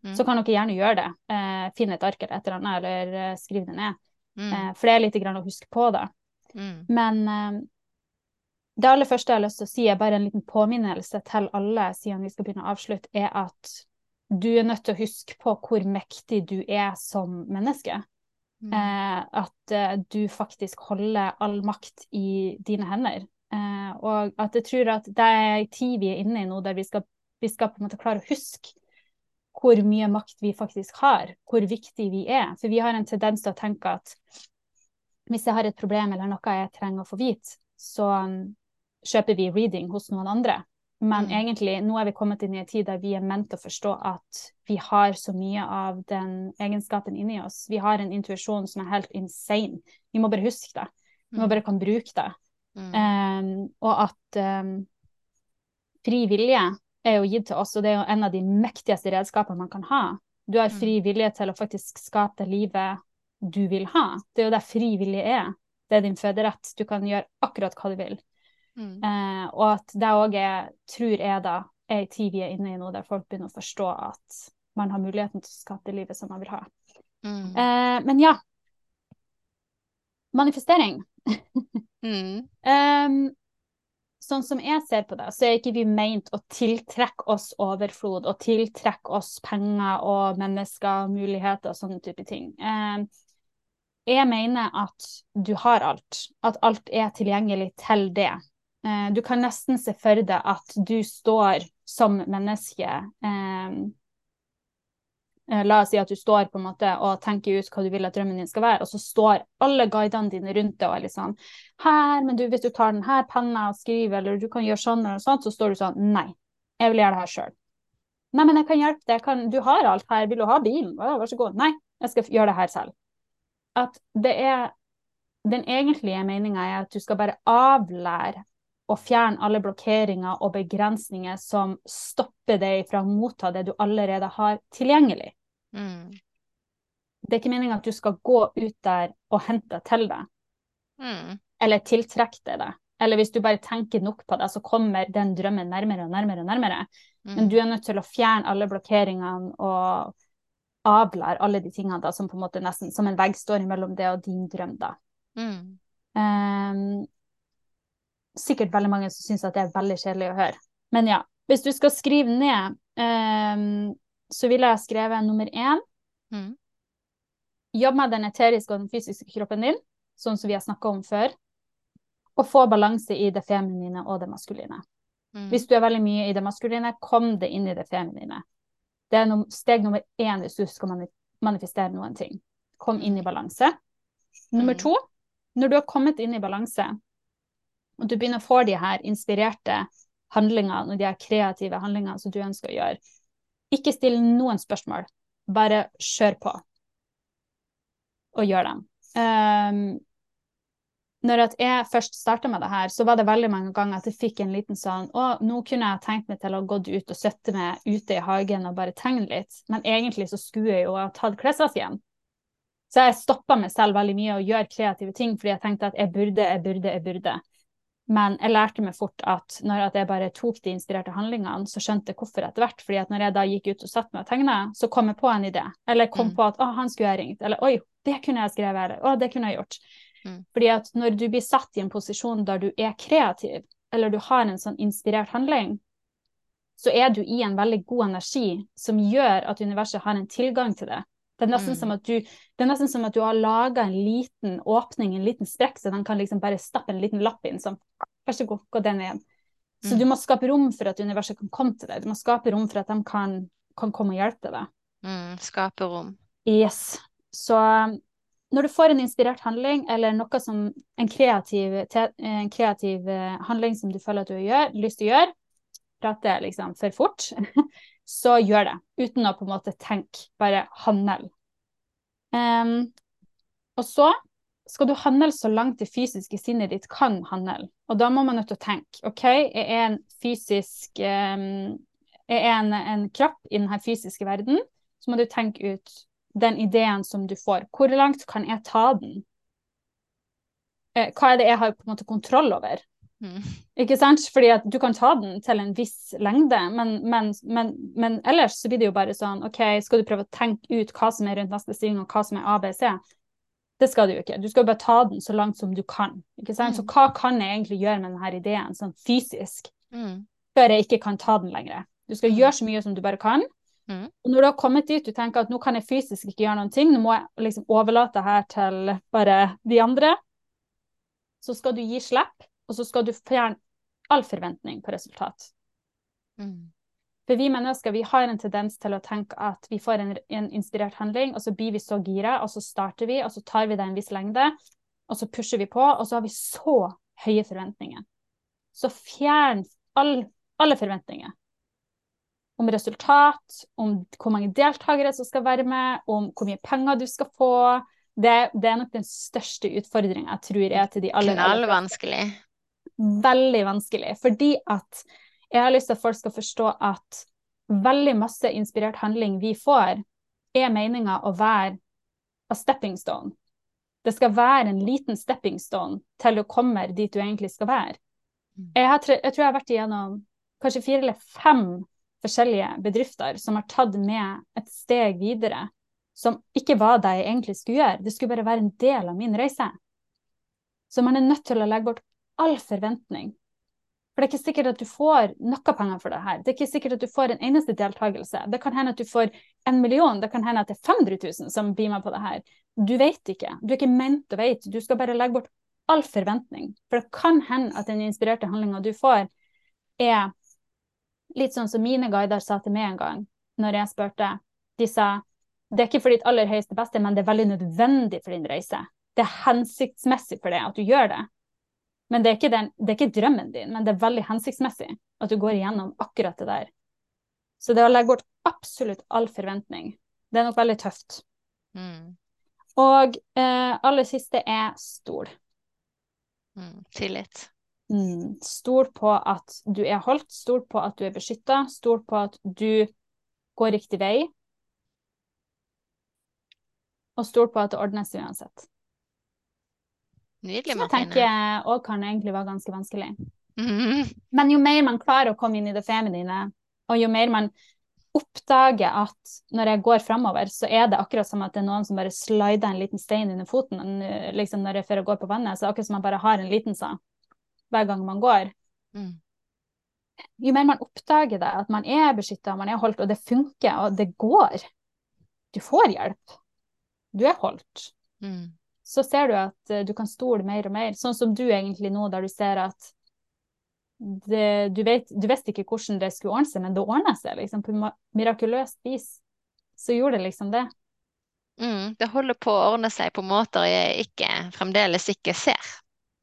Mm. så kan dere gjerne gjøre det. Uh, Finn et ark eller et eller annet, eller uh, skriv det ned. Mm. Uh, for det er litt grann å huske på da. Mm. Men um, det aller første jeg har lyst til å si, er bare en liten påminnelse til alle, siden vi skal begynne å avslutte, er at du er nødt til å huske på hvor mektig du er som menneske. Mm. Eh, at eh, du faktisk holder all makt i dine hender. Eh, og at jeg tror at det er en tid vi er inne i nå der vi skal, vi skal på en måte klare å huske hvor mye makt vi faktisk har, hvor viktig vi er. For vi har en tendens til å tenke at hvis jeg har et problem eller noe jeg trenger å få vite, så um, kjøper vi reading hos noen andre. Men Mm. egentlig, nå er vi kommet inn i en tid der vi er ment å forstå at vi har så mye av den egenskapen inni oss. Vi har en intuisjon som er helt insane. Vi må bare huske det. Vi må Mm. bare kan bruke det. Mm. Um, og at um, fri vilje er jo gitt til oss, og det er jo en av de mektigste redskapene man kan ha. Du har fri vilje til å faktisk skape det livet du vil ha. Det er jo det fri vilje er. Det er din føderett. Du kan gjøre akkurat hva du vil. Mm. Eh, og at det òg er, tror jeg da, er en tid vi er inne i nå der folk begynner å forstå at man har muligheten til å skape det livet som man vil ha. Mm. Eh, men ja. Manifestering. Mm. Um, [LAUGHS] sånn som jeg ser på det, så er ikke vi meint å tiltrekke oss overflod og tiltrekke oss penger og mennesker, muligheter og sånne type ting. Eh, jeg mener at du har alt. At alt er tilgjengelig til det. Uh, du kan nesten se for deg at du står som menneske um, eh, La oss si at du står på en måte og tenker ut hva du vil at drømmen din skal være, og så står alle guidene dine rundt deg og er litt sånn Her, men du, hvis du tar denne penna og skriver, eller du kan gjøre sånn eller sånt, så står du sånn Nei, jeg vil gjøre det her sjøl. Nei, men jeg kan hjelpe deg. Du har alt her. Vil du ha bilen? Vær så god. Nei, jeg skal gjøre det her selv. At det er Den egentlige meninga er at du skal bare avlære og fjerne alle blokkeringer og begrensninger som stopper deg fra å motta det du allerede har tilgjengelig. Mm. Det er ikke meninga at du skal gå ut der og hente til deg, Mm. eller tiltrekke deg det. Eller hvis du bare tenker nok på det, så kommer den drømmen nærmere og nærmere og nærmere. Men Mm. du er nødt til å fjerne alle blokkeringene og avlære alle de tingene da, som på en måte nesten som en vegg står mellom det og din drøm, da. Mm. Sikkert veldig mange som syns at det er veldig kjedelig å høre. Men ja, hvis du skal skrive ned, um, så ville jeg skrevet nummer én Mm. Jobb med den eteriske og den fysiske kroppen din, sånn som vi har snakka om før. Og få balanse i det feminine og det maskuline. Mm. Hvis du er veldig mye i det maskuline, kom det inn i det feminine. Det er no steg nummer én hvis du skal mani manifestere noen ting. Kom inn i balanse. Nummer Mm. to, når du har kommet inn i balanse, og du begynner å få de her inspirerte handlingene og de her kreative handlingene som du ønsker å gjøre, ikke still noen spørsmål. Bare kjør på. Og gjør dem. Um, når jeg først starta med det her, så var det veldig mange ganger at jeg fikk en liten sånn Å, nå kunne jeg tenkt meg til å gått ut og sitte meg ute i hagen og bare tegne litt, men egentlig så skulle jeg jo ha tatt klesvasken. Så jeg stoppa meg selv veldig mye og gjør kreative ting fordi jeg tenkte at jeg burde, jeg burde, jeg burde. Men jeg lærte meg fort at når at jeg bare tok de inspirerte handlingene, så skjønte jeg hvorfor etter hvert. fordi at når jeg da gikk ut og satte meg og tegna, så kom jeg på en idé. Eller kom mm. på at å, han skulle jeg ringt. Eller oi, det kunne jeg skrevet. Eller å, det kunne jeg gjort. Mm. Fordi at når du blir satt i en posisjon der du er kreativ, eller du har en sånn inspirert handling, så er du i en veldig god energi som gjør at universet har en tilgang til det. Det er nesten, mm. som, at du, det er nesten som at du har laga en liten åpning, en liten sprekk, så den kan liksom bare stappe en liten lapp inn. Sånn, vær så god, gå den igjen. Så mm. du må skape rom for at universet kan komme til deg. Du må skape rom for at de kan, kan komme og hjelpe deg. Mm, skape rom. Yes. Så når du får en inspirert handling, eller noe som en kreativ, en kreativ eh, handling som du føler at du har lyst til å gjøre, prater liksom for fort, [LAUGHS] så gjør det. Uten å på en måte tenke. Bare handle. Um, og så skal du handle så langt det fysiske sinnet ditt kan handle. Og da må man nødt til å tenke. OK, jeg er en fysisk um, Jeg er en, en kropp i denne fysiske verden. Så må du tenke ut den ideen som du får. Hvor langt kan jeg ta den? Eh, hva er det jeg har på en måte kontroll over? Mm. Ikke sant? Fordi at du kan ta den til en viss lengde, men, men, men, men, ellers så blir det jo bare sånn OK, skal du prøve å tenke ut hva som er rundt neste stilling, og hva som er ABC? Det skal du jo ikke. Du skal bare ta den så langt som du kan. Ikke sant? Mm. Så hva kan jeg egentlig gjøre med denne ideen sånn fysisk, mm. før jeg ikke kan ta den lenger? Du skal mm. gjøre så mye som du bare kan. Mm. Og når du har kommet dit du tenker at nå kan jeg fysisk ikke gjøre noen ting, nå må jeg liksom overlate her til bare de andre, så skal du gi slipp og så skal du fjerne all forventning på resultat. Mm. For vi mennesker vi har en tendens til å tenke at vi får en, en, inspirert handling, og så blir vi så gira, og så starter vi, og så tar vi det en viss lengde, og så pusher vi på, og så har vi så høye forventninger. Så fjern all, alle forventninger. Om resultat, om hvor mange deltakere som skal være med, om hvor mye penger du skal få. Det, det er nok den største utfordringa jeg tror er til de aller, aller vanskelig veldig vanskelig. Fordi at jeg har lyst til at folk skal forstå at veldig masse inspirert handling vi får, er meninga å være a stepping stone. Det skal være en liten stepping stone til du kommer dit du egentlig skal være. Mm. Jeg, har, jeg tror jeg har vært igjennom kanskje fire eller fem forskjellige bedrifter som har tatt med et steg videre som ikke var det jeg egentlig skulle gjøre. Det skulle bare være en del av min reise. Så man er nødt til å legge bort all forventning. For det er ikke sikkert at du får noe penger for det her. Det er ikke sikkert at du får en eneste deltakelse. Det kan hende at du får en million, det kan hende at det er 500 000 som blir med på det her. Du vet ikke. Du er ikke ment å vite. Du skal bare legge bort all forventning. For det kan hende at den inspirerte handlinga du får, er litt sånn som mine guider sa til meg en gang, når jeg spurte. De sa det er ikke for ditt aller høyeste beste, men det er veldig nødvendig for din reise. Det er hensiktsmessig for deg at du gjør det. Men det er, den, det er, ikke drømmen din, men det er veldig hensiktsmessig at du går igjennom akkurat det der. Så det å legge bort absolutt all forventning, det er nok veldig tøft. Mm. Og eh, aller siste er stol. Mm, tillit. Mm, stol på at du er holdt, stol på at du er beskytta, stol på at du går riktig vei. Og stol på at det ordnes uansett. Nydelig, Martine. Så tenker jeg òg kan egentlig være ganske vanskelig. Mm. Men jo mer man klarer å komme inn i det feminine, og jo mer man oppdager at når jeg går framover, så er det akkurat som at det er noen som bare slider en liten stein under foten liksom når jeg går på vannet. Så akkurat som man bare har en liten sånn hver gang man går. Mm. Jo mer man oppdager det, at man er beskytta, man er holdt, og det funker, og det går. Du får hjelp. Du er holdt. Mm så ser du at uh, du kan stole mer og mer. Sånn som du egentlig nå, der du ser at det, du, vet, du visste ikke hvordan det skulle ordne seg, men det ordna seg liksom, på mirakuløst vis. Så gjorde det liksom det. Mm, det holder på å ordne seg på måter jeg ikke, fremdeles ikke ser.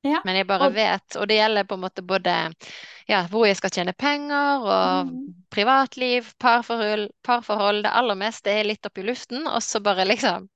Ja, men jeg bare vet, og det gjelder på en måte både ja, hvor jeg skal tjene penger, og mm. privatliv, parforhold, parforhold. Det aller meste er litt opp i luften, og så bare liksom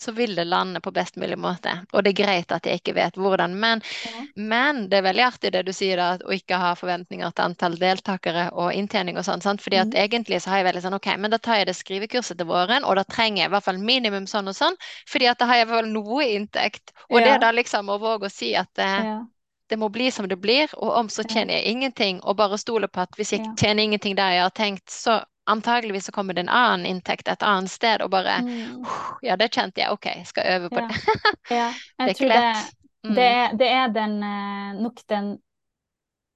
så vil det lande på best mulig måte. Og det er greit at jeg ikke vet hvordan. Men, Ja. men det er veldig artig det du sier, da, at å ikke ha forventninger til antall deltakere og inntjening og sånn. sant? Fordi at Mm. egentlig så har jeg veldig sånn OK, men da tar jeg det skrivekurset til våren, og da trenger jeg i hvert fall minimum sånn og sånn, fordi at da har jeg i hvert fall noe inntekt. Og det er da liksom å våge å si at eh, Ja. det må bli som det blir, og om så Ja. tjener jeg ingenting, og bare stole på at hvis jeg Ja. tjener ingenting der jeg har tenkt, så antageligvis så kommer det en annen inntekt et annet sted, og bare Mm. Ja, det kjente jeg. OK, skal øve på Ja. det. [LAUGHS] Ja. [LAUGHS] Det er ikke tror det, lett. Mm. det, er, det er den, eh, nok den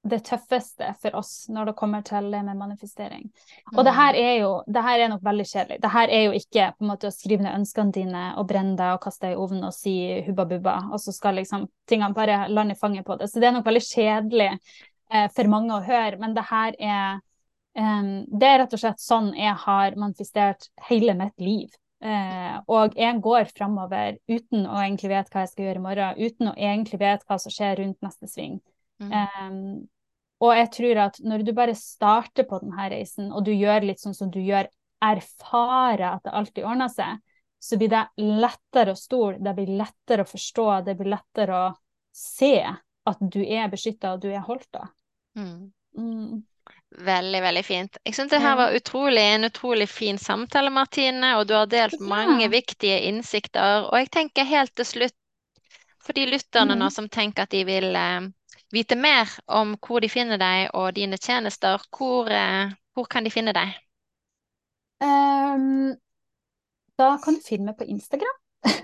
det tøffeste for oss når det kommer til det med manifestering. Og det Mm. her er jo det her er nok veldig kjedelig. Det her er jo ikke på en måte å skrive ned ønskene dine og brenne deg og kaste deg i ovnen og si hubba bubba, og så skal liksom tingene bare lande i fanget på det. Så det er nok veldig kjedelig eh, for mange å høre, men det her er Det er rett og slett sånn jeg har manifestert hele mitt liv. Eh, og jeg går framover uten å egentlig vite hva jeg skal gjøre i morgen, uten å egentlig vite hva som skjer rundt neste sving. Mm. Og jeg tror at når du bare starter på denne reisen, og du gjør litt sånn som du gjør, erfarer at det alltid ordner seg, så blir det lettere å stole, det blir lettere å forstå, det blir lettere å se at du er beskytta og du er holdt av. Mm. Mm. Veldig, veldig fint. Jeg syns det her var utrolig, en utrolig fin samtale, Martine, og du har delt mange viktige innsikter. Og jeg tenker helt til slutt, for de lytterne nå Mhm. som tenker at de vil eh, vite mer om hvor de finner deg og dine tjenester, hvor, eh, hvor kan de finne deg? Um, da kan du finne meg på Instagram.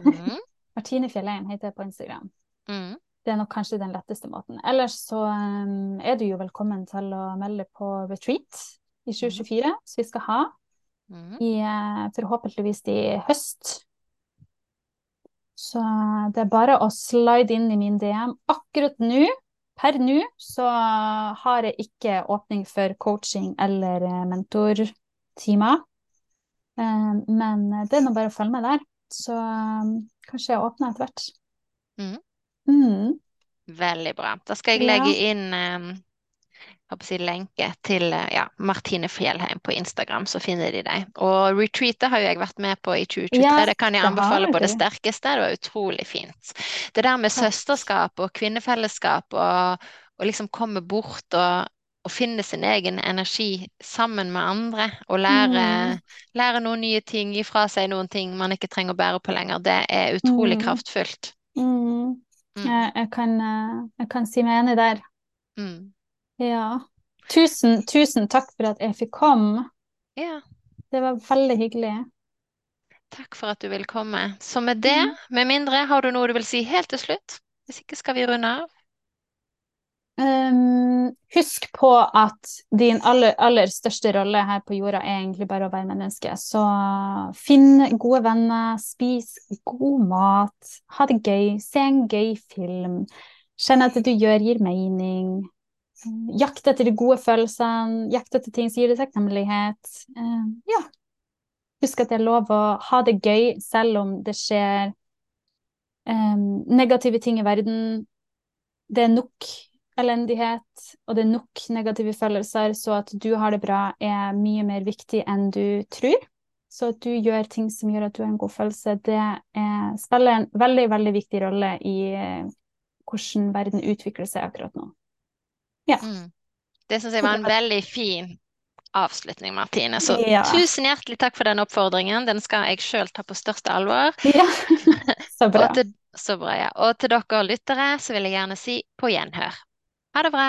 Mm. [LAUGHS] Martine Fjellheim heter jeg på Instagram. Mm. Det er nok kanskje den letteste måten. Ellers så um, er du jo velkommen til å melde på retreat i 2024, som vi skal ha Mm. i, eh, forhåpentligvis i høst. Så det er bare å slide inn i min DM. Akkurat nå, per nå, så har jeg ikke åpning for coaching eller eh, mentortimer. Eh, Men det er nå bare å følge med der. Så eh, kanskje jeg åpner etter hvert. Mhm. Mm. Veldig bra. Da skal jeg Ja. legge inn um, si, lenke til eh, ja, Martine Fjellheim på Instagram, så finner de deg. Og retreatet har jo jeg vært med på i 2023. yes, det kan jeg anbefale det på det sterkeste. Det var utrolig fint. Det der med søsterskap og kvinnefellesskap og, og liksom komme bort og, og finne sin egen energi sammen med andre og lære, Mm. lære noen nye ting, gi fra seg noen ting man ikke trenger å bære på lenger, det er utrolig Mm. kraftfullt. Mm. Mm. Jeg, jeg, kan, eh, jeg kan si meg enig der. Mm. Ja. Tusen, tusen takk for at jeg fikk komme. Ja. Det var veldig hyggelig. Takk for at du ville komme. Så med det, Mm. med mindre, har du noe du vil si helt til slutt? Hvis ikke skal vi runde av. Um, husk på at din aller, aller største rolle her på jorda er egentlig bare å være menneske. Så finn gode venner, spis god mat, ha det gøy, se en gøy film. Kjenn at det du gjør, gir mening. Jakt etter de gode følelsene, jakt etter ting som gir deg takknemlighet. Um, ja. Husk at det er lov å ha det gøy selv om det skjer um, negative ting i verden. Det er nok elendighet, og det er nok negative følelser, så at du har det bra er mye mer viktig enn du tror. Så at du gjør ting som gjør at du har en god følelse, det er, spiller en veldig, veldig viktig rolle i eh, hvordan verden utvikler seg akkurat nå. Ja. Mm. Det syns jeg var en veldig fin avslutning, Martine. Så Ja. tusen hjertelig takk for den oppfordringen. Den skal jeg sjøl ta på største alvor. Ja, [LAUGHS] så bra. Og til, så bra, ja. Og til dere lyttere så vil jeg gjerne si på gjenhør. Ha det bra.